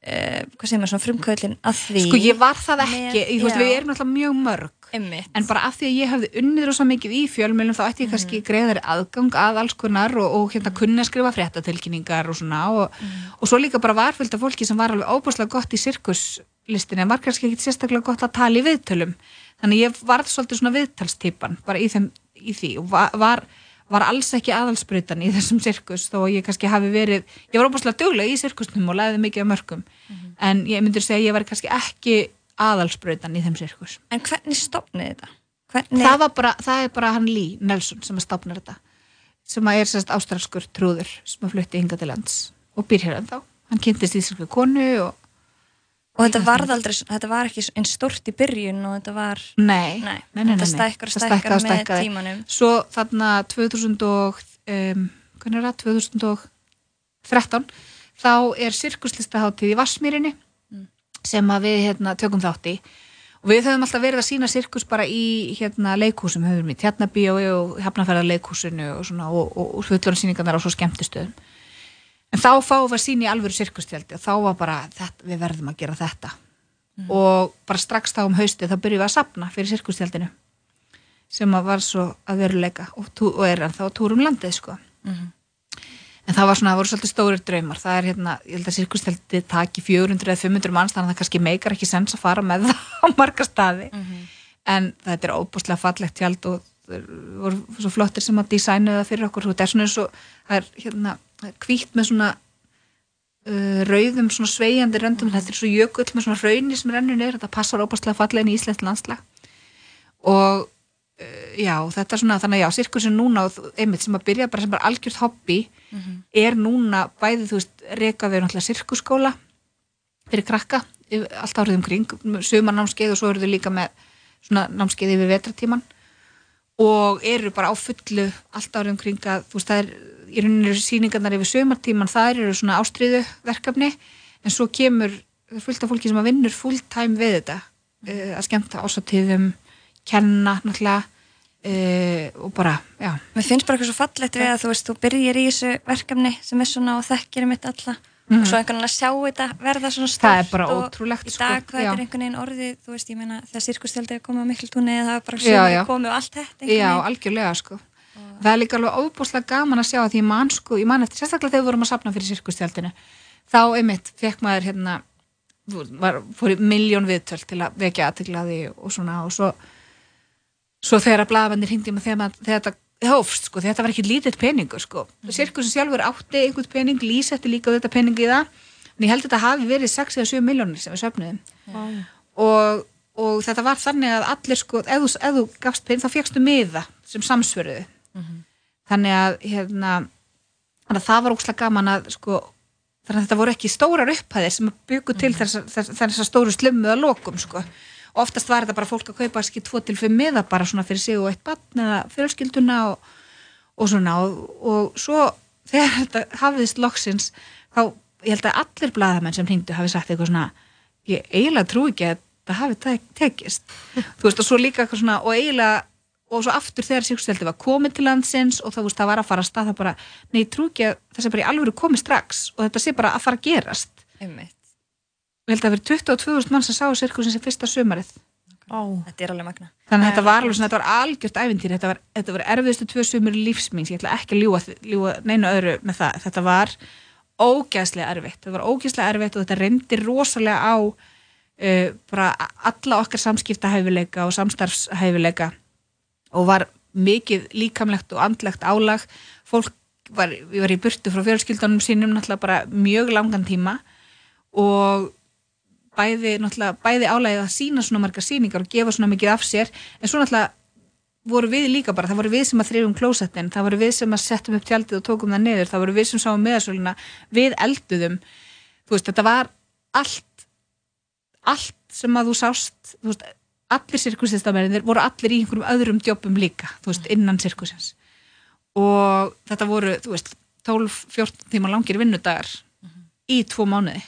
Speaker 4: uh, hvað segir maður, svona frumkvöldin að því.
Speaker 5: Sko ég var það ekki, ég, þú veist, við erum alltaf mjög mörg.
Speaker 4: Einmitt.
Speaker 5: en bara af því að ég hefði unnið rosa mikið í fjölmjölum þá ætti ég kannski greiðari aðgang að alls konar og, og hérna kunni að skrifa fréttatilkynningar og svona og, og svo líka bara var fullt af fólki sem var alveg óbúslega gott í sirkuslistinni en var kannski ekki sérstaklega gott að tala í viðtölum. Þannig ég varð svolítið svona viðtalstýpan bara í, þeim, í því og var, var, var alls ekki aðalsbreytan í þessum sirkus þó ég kannski hafi verið ég var óbúslega duglega í sirkusnum og læði mikið af mörgum en ég myndir segja að ég var kannski ekki aðalsbreytan í þeim sirkus.
Speaker 4: En hvernig stopnið þetta? Hvernig,
Speaker 5: það, var bara, það er bara hann Lee Nelson sem að stopnar þetta sem að er sérst ástralskur trúður sem að flutti hinga til lands og býr hér ennþá. Hann kynntist íslensku konu og
Speaker 4: og þetta varð aldrei, þetta var ekki einn stort í byrjun og þetta var,
Speaker 5: nei,
Speaker 4: nei,
Speaker 5: nei, nei,
Speaker 4: þetta stækkar og stækkar með
Speaker 5: stækkaði.
Speaker 4: tímanum.
Speaker 5: svo þarna 2000 og um, hvernig er það, 2013 þá er sirkuslistaháttíð í Vassmýrinni sem að við hérna, tökum þátt í. Og við höfum alltaf verið að sína sirkus bara í hérna, leikhúsum, höfum við tjarnabíói og hafnafærða leikhúsinu og, svona, og, og, og fullurinsýningarnar á svo skemmtistöðum en þá fáum við að sína í alvöru sirkustjaldi og þá var bara, þetta, við verðum að gera þetta. Og bara strax þá um haustið þá byrjum við að sapna fyrir sirkustjaldinu sem að var svo að veruleika og, og er ennþá á túrum landið sko. en það var svona, það voru svolítið stórir draumar. Það er hérna, ég held að sirkusteldi taki 400 eða 500 manns þannig að það kannski meikar ekki sens að fara með það á marga staði. En þetta er óbúslega fallegt tjald og voru svo flottir sem að designu það fyrir okkur, þetta er svona eins og það er hérna, kvítt með svona uh, rauðum svona sveigandi röndum, þetta er svo jökull með svona raunir sem rennur niður, þetta passar óbúslega fallega inn í Íslands landslag. Og uh, já, þetta er svona þannig að já, sirkusin núna einmitt sem að byrja bara sem bara algjört hobby er núna bæði, þú veist, reka við náttúrulega sirkusskóla fyrir krakka allt árið umkring, sumar námskeið og svo eru þau líka með svona námskeið yfir vetratíman og eru bara á fullu allt árið umkring að þú veist, það er í rauninni eru sýningarnar yfir sumartíman það eru svona ástriðu verkefni en svo kemur það fullt af fólki sem að vinnur full time við þetta uh, að skemmta ásatíðum kenna náttúrulega uh, og bara, já
Speaker 4: Mér finnst bara eitthvað svo fallegt við að þú veist, þú byrjir í þessu verkefni sem er svona og þekkir þetta alla og svo einhvern veginn að sjá þetta verða svona.
Speaker 5: Það bara
Speaker 4: og
Speaker 5: ótrúlegt,
Speaker 4: í
Speaker 5: sko,
Speaker 4: dag hvað
Speaker 5: já.
Speaker 4: er einhvern veginn orðið þú veist, ég meina, þegar sirkustjaldið er komið á miklu túnni það er bara
Speaker 5: Já, já.
Speaker 4: komið og allt þetta
Speaker 5: Já, algjörlega sko. Það er líka alveg óbúslega gaman að sjá að því ég man sko, ég man eftir sérstaklega þegar við vorum að sapna fyrir sirkustjaldinu þá einmitt fekk maður hérna var, fór í miljón viðtöl til að vekja aðteglaði og svona og svo svo þegar að blaðabændir hringdi mig þegar, maður- þegar þetta hófst sko, þetta var ekki lítið peningur sko, sirkusin sjálfur átti einhvern pening, lýsetti líka þetta pening í það en ég held að þetta hafi verið 6 eða 7 miljónir sem við söfnuðum. Og, og þetta var þannig að allir sko, ef þú, gafst pening þá fegstu miða sem samsvöruðu þannig að hérna það var ókslega gaman að sko þannig að þetta voru ekki stórar upphæðir sem byggu til þess, þess, þess að stóru slummu að lokum sko. Oftast var þetta bara fólk að kaupa ekki 2-5 miða bara svona fyrir sig og eitt barn eða fjölskylduna og, og svona. Og, og svo þegar þetta hafiðist loksins þá ég held að allir blaðamenn sem hringdu hafi sagt eitthvað svona ég eiginlega trú ekki að það hafi tek- tekist. Þú veist og svo líka eitthvað svona og eiginlega og svo aftur þegar sirkusteldi var komið til landsins og þá veist það var að fara að stað það bara, nei ég trú ekki að það sé bara í alvöru komið strax og þetta sé bara að fara að gerast.
Speaker 4: Einmitt.
Speaker 5: og ég held að það verið 22.000 mann sem sá sirkusin sem fyrsta sumarið.
Speaker 4: Þetta er alveg magna
Speaker 5: þannig að þetta var alveg svona, þetta var algjört ævintýr þetta var, þetta var erfiðustu tvö sumur lífsmíns ég ætla ekki að ljúga, ljúga neinu öðru með það, þetta var ógæðslega erfitt, þetta var ógæðslega erfitt og þetta reyndi rosalega á uh, bara alla okkar samskiptahæfileika og samstarfshæfileika og var mikið líkamlegt og andlegt álag. Fólk var, var í burtu frá fjölskyldunum sínum náttúrulega bara mjög langan tíma og bæði, náttúrulega, bæði álægið að sína svona margar sýningar og gefa svona mikið af sér en svo náttúrulega voru við líka bara, það voru við sem að þrifum klósettin, það voru við sem að settum upp tjaldið og tókum það niður, það voru við sem sáum meðasöluna, við elduðum. Þú veist, þetta var allt allt sem að þú sást þú veist, allir sirkusistamennir voru allir í einhverjum öðrum djópum líka þú veist, innan sirkusins og þetta voru, þú veist 12-14 tíma langir vinnudagar í tvo mánuði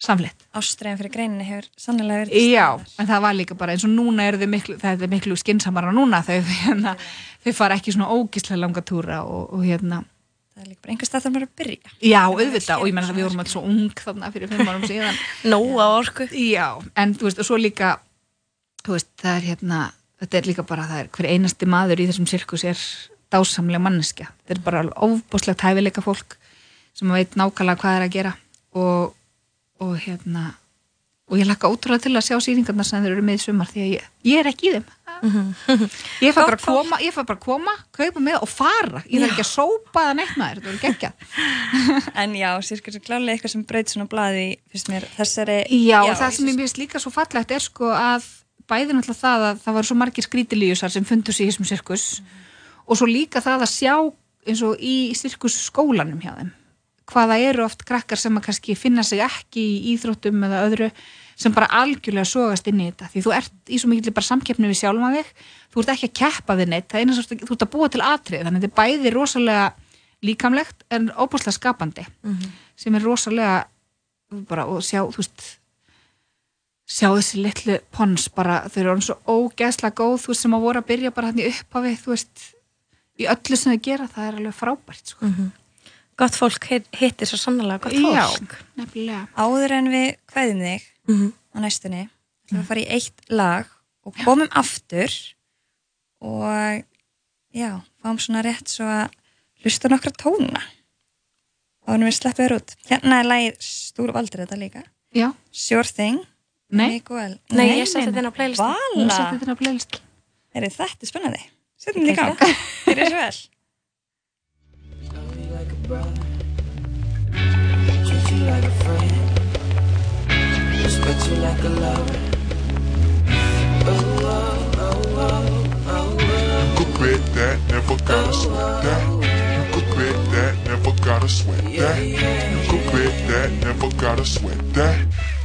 Speaker 5: samleitt
Speaker 4: Ástræðin fyrir greininni hefur sannlega verið til
Speaker 5: Já, en það var líka bara eins og núna er þau miklu, það er miklu skinsamara núna þau, hérna, þau fara ekki svona ógislega langa túra og, og hérna.
Speaker 4: Það er líka bara einhver stað þar maður að byrja.
Speaker 5: Já, auðvitað, og ég menna að við vorum alltaf svo ung þarna fyrir fimm árum síðan.
Speaker 3: Nóa orku.
Speaker 5: Já, en þú veist, og svo líka veist, það er hérna þetta er líka bara, það er hver einasti maður í þessum sirkus er dásamlega manneskja. Þetta er bara ofbúslegt hæfileika fólk sem veit nákvæmlega hvað er að gera. Og, og hérna og ég lakka ótrúlega til að sjá sýningarnar sem þeir eru með í sumar því að ég, ég er ekki í þeim. Ég fæ bara að koma ég fæ bara að koma, kaupa með og fara. Ég þarf ekki að sópa það neitt maður. Þetta voru geggjað.
Speaker 4: En já, sirkus er klálega eitthvað sem breyt svona mér, þessari
Speaker 5: Já, og það sem ég mjög líka svo fallegt er sko að bæði náttúrulega það að það var svo margir skrítilíusar sem fundu sig í þessum sirkus og svo líka það að sjá eins og í sirkus skólanum hjá þeim hvaða eru oft krakkar sem að kannski finna sig ekki í íþróttum eða öðru sem bara algjörlega sogast inn í þetta. Því þú ert í svo mikil bara samkeppni við sjálfum þig þú ert ekki að keppa þig neitt það er eina svo þú ert að búa til atrið þannig að þetta er bæði rosalega líkamlegt en óbúslega skapandi sem er rosalega bara og sjá, þú veist sjá þessi litlu pons bara, þau eru orðin svo ógeðslega góð þú veist sem að voru að byrja bara hann í upphafi þú veist, í öllu sem þau gera það er alveg frábært sko.
Speaker 3: Gott fólk hit- hittir svo sannlega gott
Speaker 5: Já,
Speaker 3: fólk.
Speaker 5: nefnilega
Speaker 4: Áður en við kveðum þig
Speaker 3: Mhm.
Speaker 4: á næstunni, ætlum við að fara í eitt lag og komum aftur og já, fáum svona rétt svo að hlusta á nokkra tóna. Þá erum við sleppið þér út. Hérna er lagið Stúr valdur þetta líka.
Speaker 5: Já,
Speaker 4: Sure Thing.
Speaker 5: Nei.
Speaker 3: Nei, ég setti þetta inn á playlist.
Speaker 4: Vala.
Speaker 5: setti þetta á playlist
Speaker 4: Er þetta er spennandi? Settum þetta í gang. Þeir eru svo vel.
Speaker 2: You
Speaker 7: could quit that, never gotta sweat that. You could quit that, never gotta sweat that.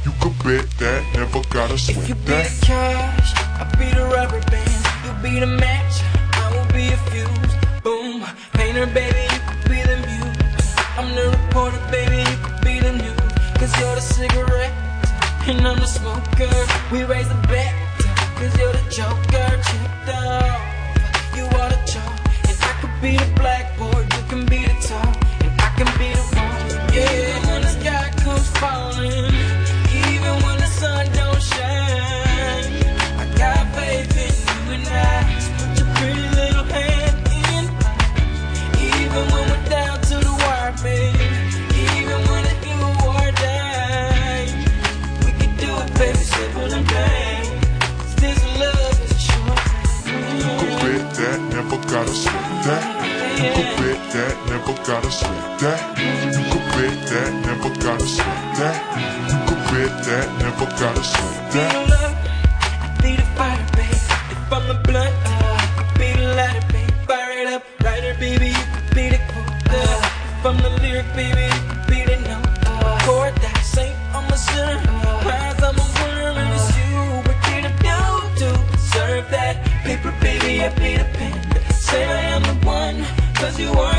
Speaker 7: You could bet that, never gotta sweat that. You that,
Speaker 2: If you be the cash, I'll be the rubber band. You be the match, I will be a fuse. Boom, painter, baby, you could be the muse. I'm the reporter, baby, you could be the news. Cause you're the cigarette, and I'm the smoker. We raise the bet, cause you're the joker. Chipped off, you are the chalk. And I could be the blackboard, you can be the top. And I can be the one, yeah. When the sky comes falling,
Speaker 7: that, never gotta sweat that. You could quit that, never gotta sweat that. You could quit that, never gotta
Speaker 2: Be
Speaker 7: that.
Speaker 2: I be the fire, babe. If I'm the uh, I could be the lighter, babe. Fire it up, lighter, baby. You could be the quote. If I'm the lyric, baby, you could be the note. Uh, that saint, I'm sinner. Prize, I'm a winner, and it's you. What did do to deserve that? Paper, baby, I be the pen. Say I am the one, cause you are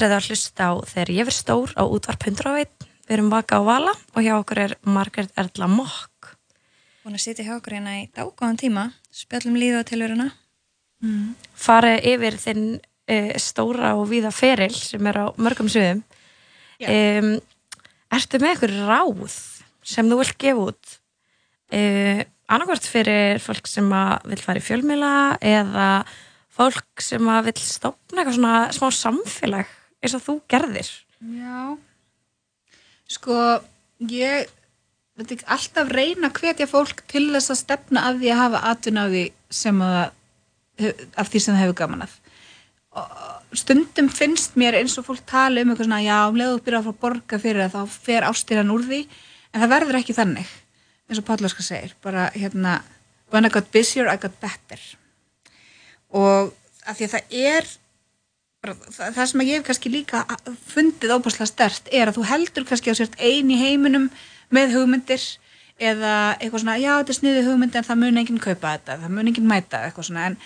Speaker 3: Eruð að hlusta á þegar ég verð stór á útvarp 101. Við erum vaka á vala og hjá okkur er Margaret Erla Mokk.
Speaker 4: Búin að sitja hjá okkur hérna í dágóðan tíma, spjallum lífið á tilveruna.
Speaker 3: Farið yfir þinn uh, stóra og víða feril sem er á mörgum sviðum. Um, ertu með eitthvað ráð sem þú vilt gefa út? Uh, annarkvort fyrir fólk sem vil fara í fjölmila eða fólk sem vil stopna eitthvað svona smá samfélag eins og þú gerðir.
Speaker 5: Já. Sko, ég ekki, alltaf reyna hvetja fólk til þess að stefna að því að hafa atvinna af því sem að af því sem það hefur gaman að stundum finnst mér eins og fólk tala um eitthvað svona, já, um leiðu byrja að fara að borga fyrir það, þá fer ástýran úr því en það verður ekki þannig eins og Pállaska segir, bara hérna when I got busier, I got better. Og af því að það er það, sem ég hef kannski líka fundið óbúslega stert er að þú heldur kannski á sért ein í heiminum með hugmyndir eða eitthvað svona, já þetta er sniðið hugmynd en það mun enginn kaupa þetta, það mun enginn mæta eitthvað svona, en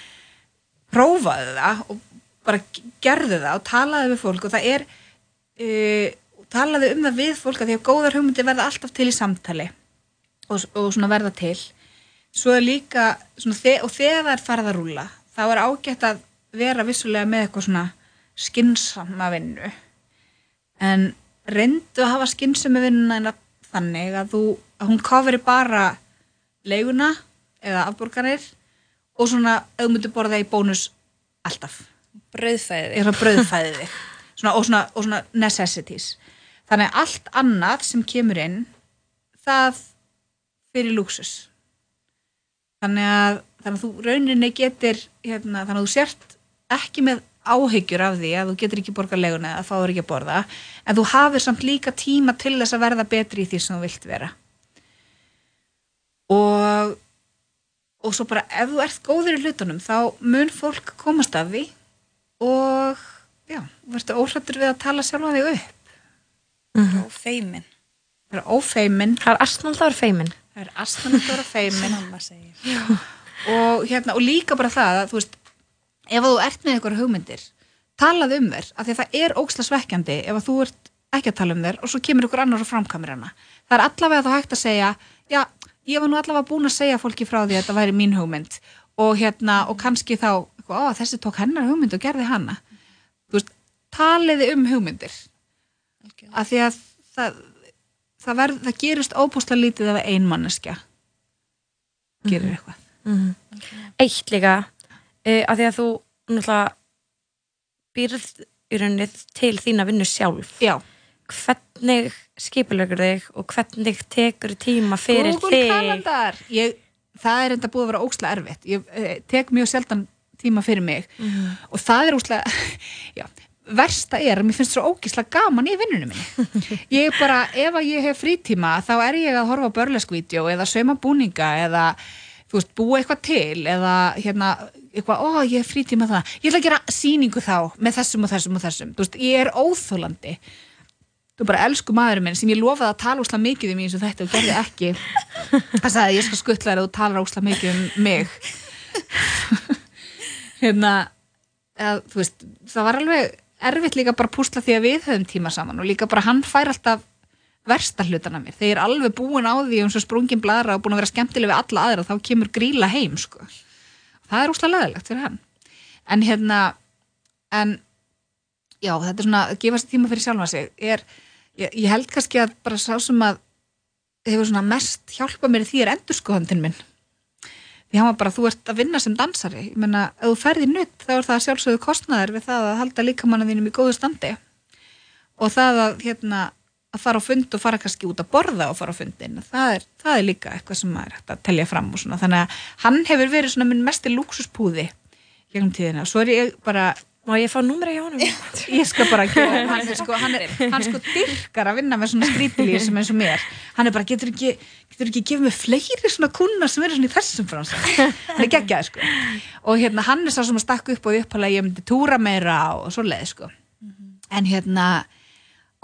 Speaker 5: prófaðu það og bara gerðu það og talaðu við fólk og það er uh, talaðu um það við fólk að því að góðar hugmyndir verða alltaf til í samtali og, og svona verða til. Svo er líka svona, og þegar það er farið að rúla þá er ágætt að vera vissulega með eitthvað svona skynsama vinnu. En reyndu að hafa skynsama vinnuna þannig að, þú, að hún kofri bara leiguna eða afborganir og svona myndir borða í bónus alltaf. Þig. Svona, og, svona, og svona necessities. Þannig að allt annað sem kemur inn það fyrir lúksus þannig að, þannig að þú rauninni getur hérna, þannig að þú sért ekki með áhyggjur af því að þú getur ekki borga leguna eða fáur ekki að borða en þú hafir samt líka tíma til þess að verða betri í því sem þú vilt vera. Og og svo bara ef þú ert góður í hlutunum þá mun fólk komast af því og já, verður óhrættur við að tala sjálfa þig upp.
Speaker 4: Og feimin.
Speaker 5: er ófeimin
Speaker 1: Það er astnald að vera feimin.
Speaker 5: það er vera feimin og, hérna, og líka bara það að þú veist, ef að þú ert með einhverja hugmyndir talaðu um þér, af því að það er óksla svekkjandi ef að þú ert ekki að tala um þér og svo kemur ykkur annar og framkamir hana það er allavega þá hægt að segja já, ég var nú allavega búin að segja fólki frá því að þetta væri mín hugmynd. Og hérna, og kannski þá ó, þessi tók hennar hugmynd og gerði hana. Þú veist, taliði um hugmyndir. Af því að það, það, verð, það gerist óbúslega lítið ef ein manneskja gerir eitthvað.
Speaker 1: Eitt líka, uh, að því að þú náttúrulega býrð í rauninni til þína vinnu sjálf.
Speaker 5: já,
Speaker 1: Hvernig skipulegur þig og hvernig tekur tíma fyrir
Speaker 5: Google
Speaker 1: þig?
Speaker 5: kalendar. Ég, það er enda búið að vera ókslega erfitt. Ég eh, tek mjög sjaldan tíma fyrir mig. Og það er ókslega já, versta er að mér finnst svo ógislega gaman í vinnunum minni. Ég bara, ef að ég hef frítíma þá er ég að horfa börleskvídeó eða sauma búninga eða þú veist, búa eitthvað til eða hérna, eitthvað, ó, ég hef frítíma það. Ég ætla að gera sýningu þá með þessum og þessum og þessum, þú veist, ég er óþólandi þú er bara elsku maðurinn minn sem ég lofaði að tala úsla mikið um eins og þetta og gerði ekki. Það sagði ég skal skuttla þér að þú talar úsla mikið um mig. Hérna að, þú veist, það var alveg erfitt líka bara að púsla því að við höfum tíma saman og líka bara hann fær alltaf versta hlutana mér, þegar ég er alveg búin á því um svo sprungin bladra og búin að vera skemmtileg við alla aðra þá kemur gríla heim sko. það er úsla leðilegt fyrir hann. En hérna en já, þetta er svona að gefa sér tíma fyrir sjálfa sig. Er, ég, ég held kannski að bara sá sem að hefur svona mest hjálpað mér því er endurskoðandinn minn. Því hann var bara, þú ert að vinna sem dansari. Ég menna, ef þú ferði nutt þá er það sjálfsögðu kostnaður við það að halda líkamanna þínum í góðu standi. Og það að hérna, að fara á fund og fara kannski út að borða og fara á fundin það er, það er líka eitthvað sem maður er hægt að telja fram og svona, þannig að hann hefur verið svona minn mesti lúksuspúði gegnum tíðina, svo er ég bara
Speaker 1: Má ég fá númeri hjá honum?
Speaker 5: ég skal bara gefa hann er sko, hann er, hann sko dyrkar að vinna með svona skrítilíð sem eins og mér. Hann er bara, getur ekki, getur ekki gefið mig fleiri svona kuna sem eru svona í þessum frans hann er geggjaði sko. Og hérna hann er sá sem að stakka upp og uppalega ég myndi túra meira og svo leið sko en hérna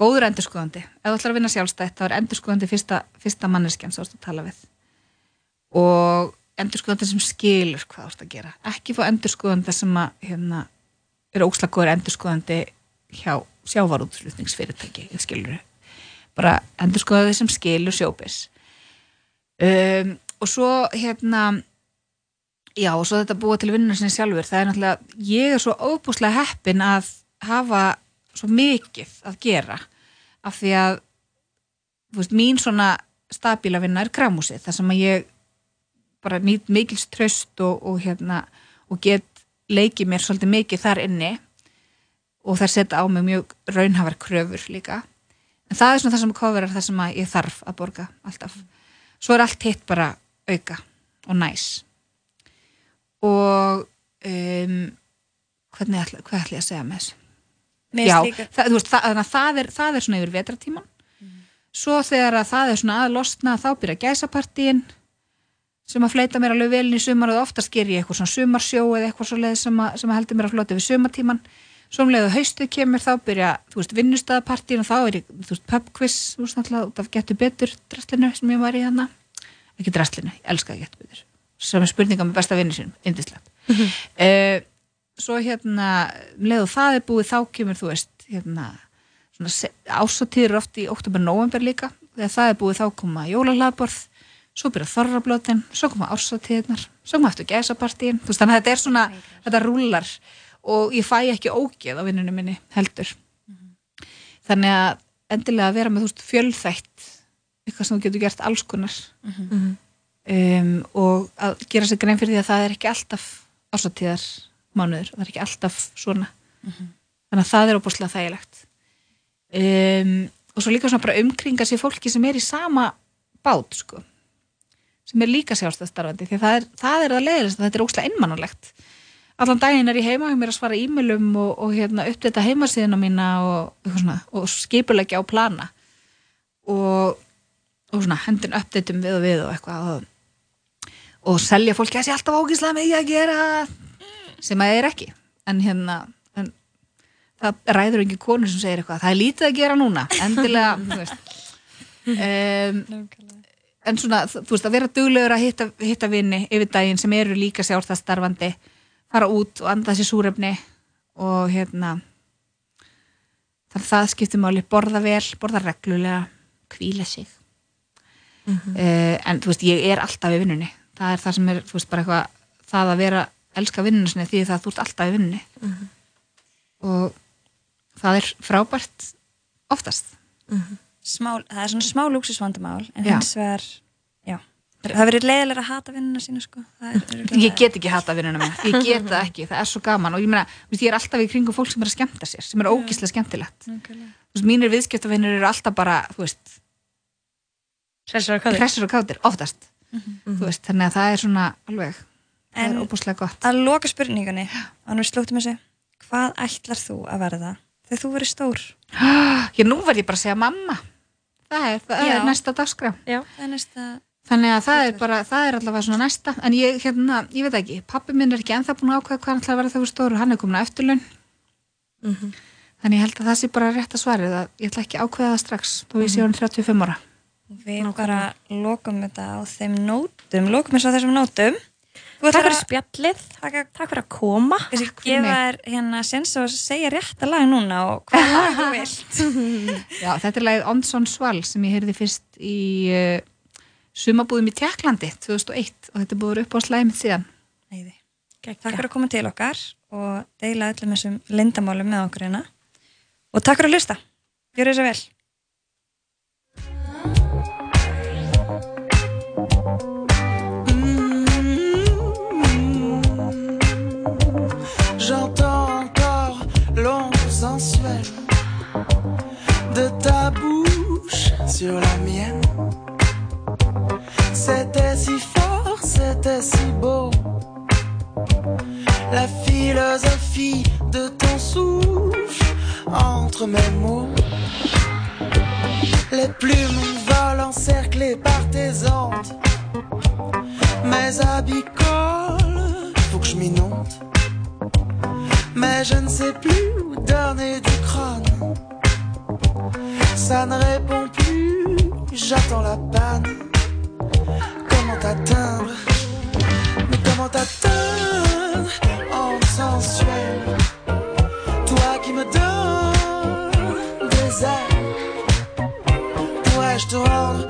Speaker 5: góður endurskoðandi, ef þú ætlar að vinna sjálfstætt þá er endurskoðandi fyrsta, fyrsta manneskjan svo að tala við. Og endurskoðandi sem skilur hvað þú ert að gera. Ekki fá endurskoðandi sem að hérna, er óslagóður endurskoðandi hjá sjávarútslutningsfyrirtæki skilur bara endurskoðandi sem skilur sjópis um, og svo hérna já og svo þetta búa til vinnuna sinni sjálfur það er náttúrulega, ég er svo óbúslega heppin að hafa svo mikið að gera af því að veist, mín svona stabíla vinna er grámúsið þar sem að ég bara nýtt mikils tröst og, og hérna og get leikið mér svolítið mikið þar inni og þær setja á mig mjög raunhafar kröfur líka. En það er svona það sem coverar það sem ég þarf að borga alltaf. Svo er allt hitt bara auka og næs. Og um, hvernig hvað ætla ég að segja með þessu já, það, veist, það, þannig að það, er, það er svona yfir vetratíman svo þegar að það er svona að losna þá byrja gæsapartíin sem að fleita mér alveg vel inn í sumar og oftast ger ég eitthvað svona sumarsjó eða eitthvað svo leið sem, að, sem að heldur mér að flota við sumatíman svo um haustið kemur þá byrja þú veist, vinnustæðapartíin og þá er ég þú veist, pubquiz, þú veist, náttúrulega út af getur betur drastlinu sem ég var í hana ekki drastlinu, ég elskaði getur betur sem er spurninga með besta vinni sinum, indislegt mm svo hérna um leið og það er búið þá kemur þú veist hérna ásatíður oft í oktober, november líka. Þegar það er búið þá koma jólahlaðborð svo byrja þorrablótin, svo koma ársatíðnar svo koma aftur gæsapartíin. Þú veist þannig að þetta er svona, þetta rúlar og ég fæ ekki ógeð á vinnunum minni heldur. Þannig að endilega að vera með þú veist fjölþætt eitthvað sem þú getur gert alls konar. Um, og að gera sér grein fyrir því að það er ekki alltaf ársatíðar mánuður og það er ekki alltaf svona. Þannig að það er óbúslega þægilegt. Um, og svo líka svona bara umkringa sér fólki sem er í sama bát sko. Sem er líka sjálfstæðstarfandi því að það er það, er það leiðilegt að þetta er óslega einmannulegt allan daginn er ég heima hjá mér að svara e-mailum og, og hérna, uppdata heimasíðina mína og, svona, og skipulegja á plana. Og, og svona, hendin uppdatum við og við og eitthvað og, og selja fólki að sé alltaf ógíslega mikið að gera sem að það er ekki. En hérna en það ræður ekki konu sem segir eitthvað. Það er lítið að gera núna endilega um, en svona þú veist að vera duglegur að hitta, hitta vinni yfir daginn sem eru líka sjálfstæðstarfandi fara út og anda sér súrefni og hérna þannig að það skiptir máli. Borða vel, borða reglulega kvíla sig. Mm en þú veist ég er alltaf í vinnunni. Það er það sem er, veist eitthvað það að vera, elska vinnunni sinni því það að þú ert alltaf í vinnunni. Og það er frábært oftast.
Speaker 4: Smá, það er svona smá lúksusvandamál en
Speaker 5: Já.
Speaker 4: hins vegar já, það verið leiðilega að hata vinnuna sína sko. er,
Speaker 5: ég get ekki hata vinnuna mína, ég get það ekki. Það er svo gaman. Og ég meina, ég er alltaf í kringum fólk sem er að skemmta sér, sem er ógíslega skemmtilegt. Veist, mínir viðskiptavinnir eru alltaf bara, þú veist hressur og kátir, oftast. Þú veist, þannig að það er svona alveg
Speaker 4: En-
Speaker 5: er
Speaker 4: að loka spurningunni og nú slúttum þessu hvað ætlar þú að verða þegar þú verið stór?
Speaker 5: Ég nú verð ég bara að segja mamma. Það er, það
Speaker 4: Já.
Speaker 5: er næsta dagskrá.
Speaker 3: Já.
Speaker 4: það er næsta
Speaker 5: þannig að það er bara, það er allavega svona næsta. En ég, hérna, ég veit ekki, pappi minn er ekki ennþá búin að ákveða hvað hann ætlar að verða þegar við stóru hann er komin að eftirlaun. Þannig ég held að það sé bara rétt að svarið að ég ætla ekki að ákveða það strax þó ég sé hann 35 ára.
Speaker 4: Við bara lokum þetta á þeim nótum lokum þess á þessum nótum. þú
Speaker 3: Takk fyrir
Speaker 4: að
Speaker 3: spjallið, takk fyrir að koma.
Speaker 5: mig.
Speaker 4: þér hérna sens og segja rétt að lag núna og hvað lag þú vilt.
Speaker 5: Já, þetta er lagið Onson Sval sem ég heyrði fyrst í uh, sumabúðum í Tjekklandi 2001 og þetta búið upp á slæmið síðan.
Speaker 4: Æði. Takk fyrir að koma til okkar og deila öllum þessum lindamálum með okkur hérna. Og takk fyrir að hlusta. Gjör þessu vel
Speaker 8: sur la mienne. C'était si fort, c'était si beau. La philosophie de ton souffle entre mes mots. Les plumes volent encerclées par tes ondes. Mes habits collent, faut que je m'inonde. Mais je ne sais plus où donner du crâne. Ça ne répond j'attends la panne. Comment t'atteindre? Mais comment t'atteindre? En sensuel Toi qui me donnes des ailes. Pourrais-je te rendre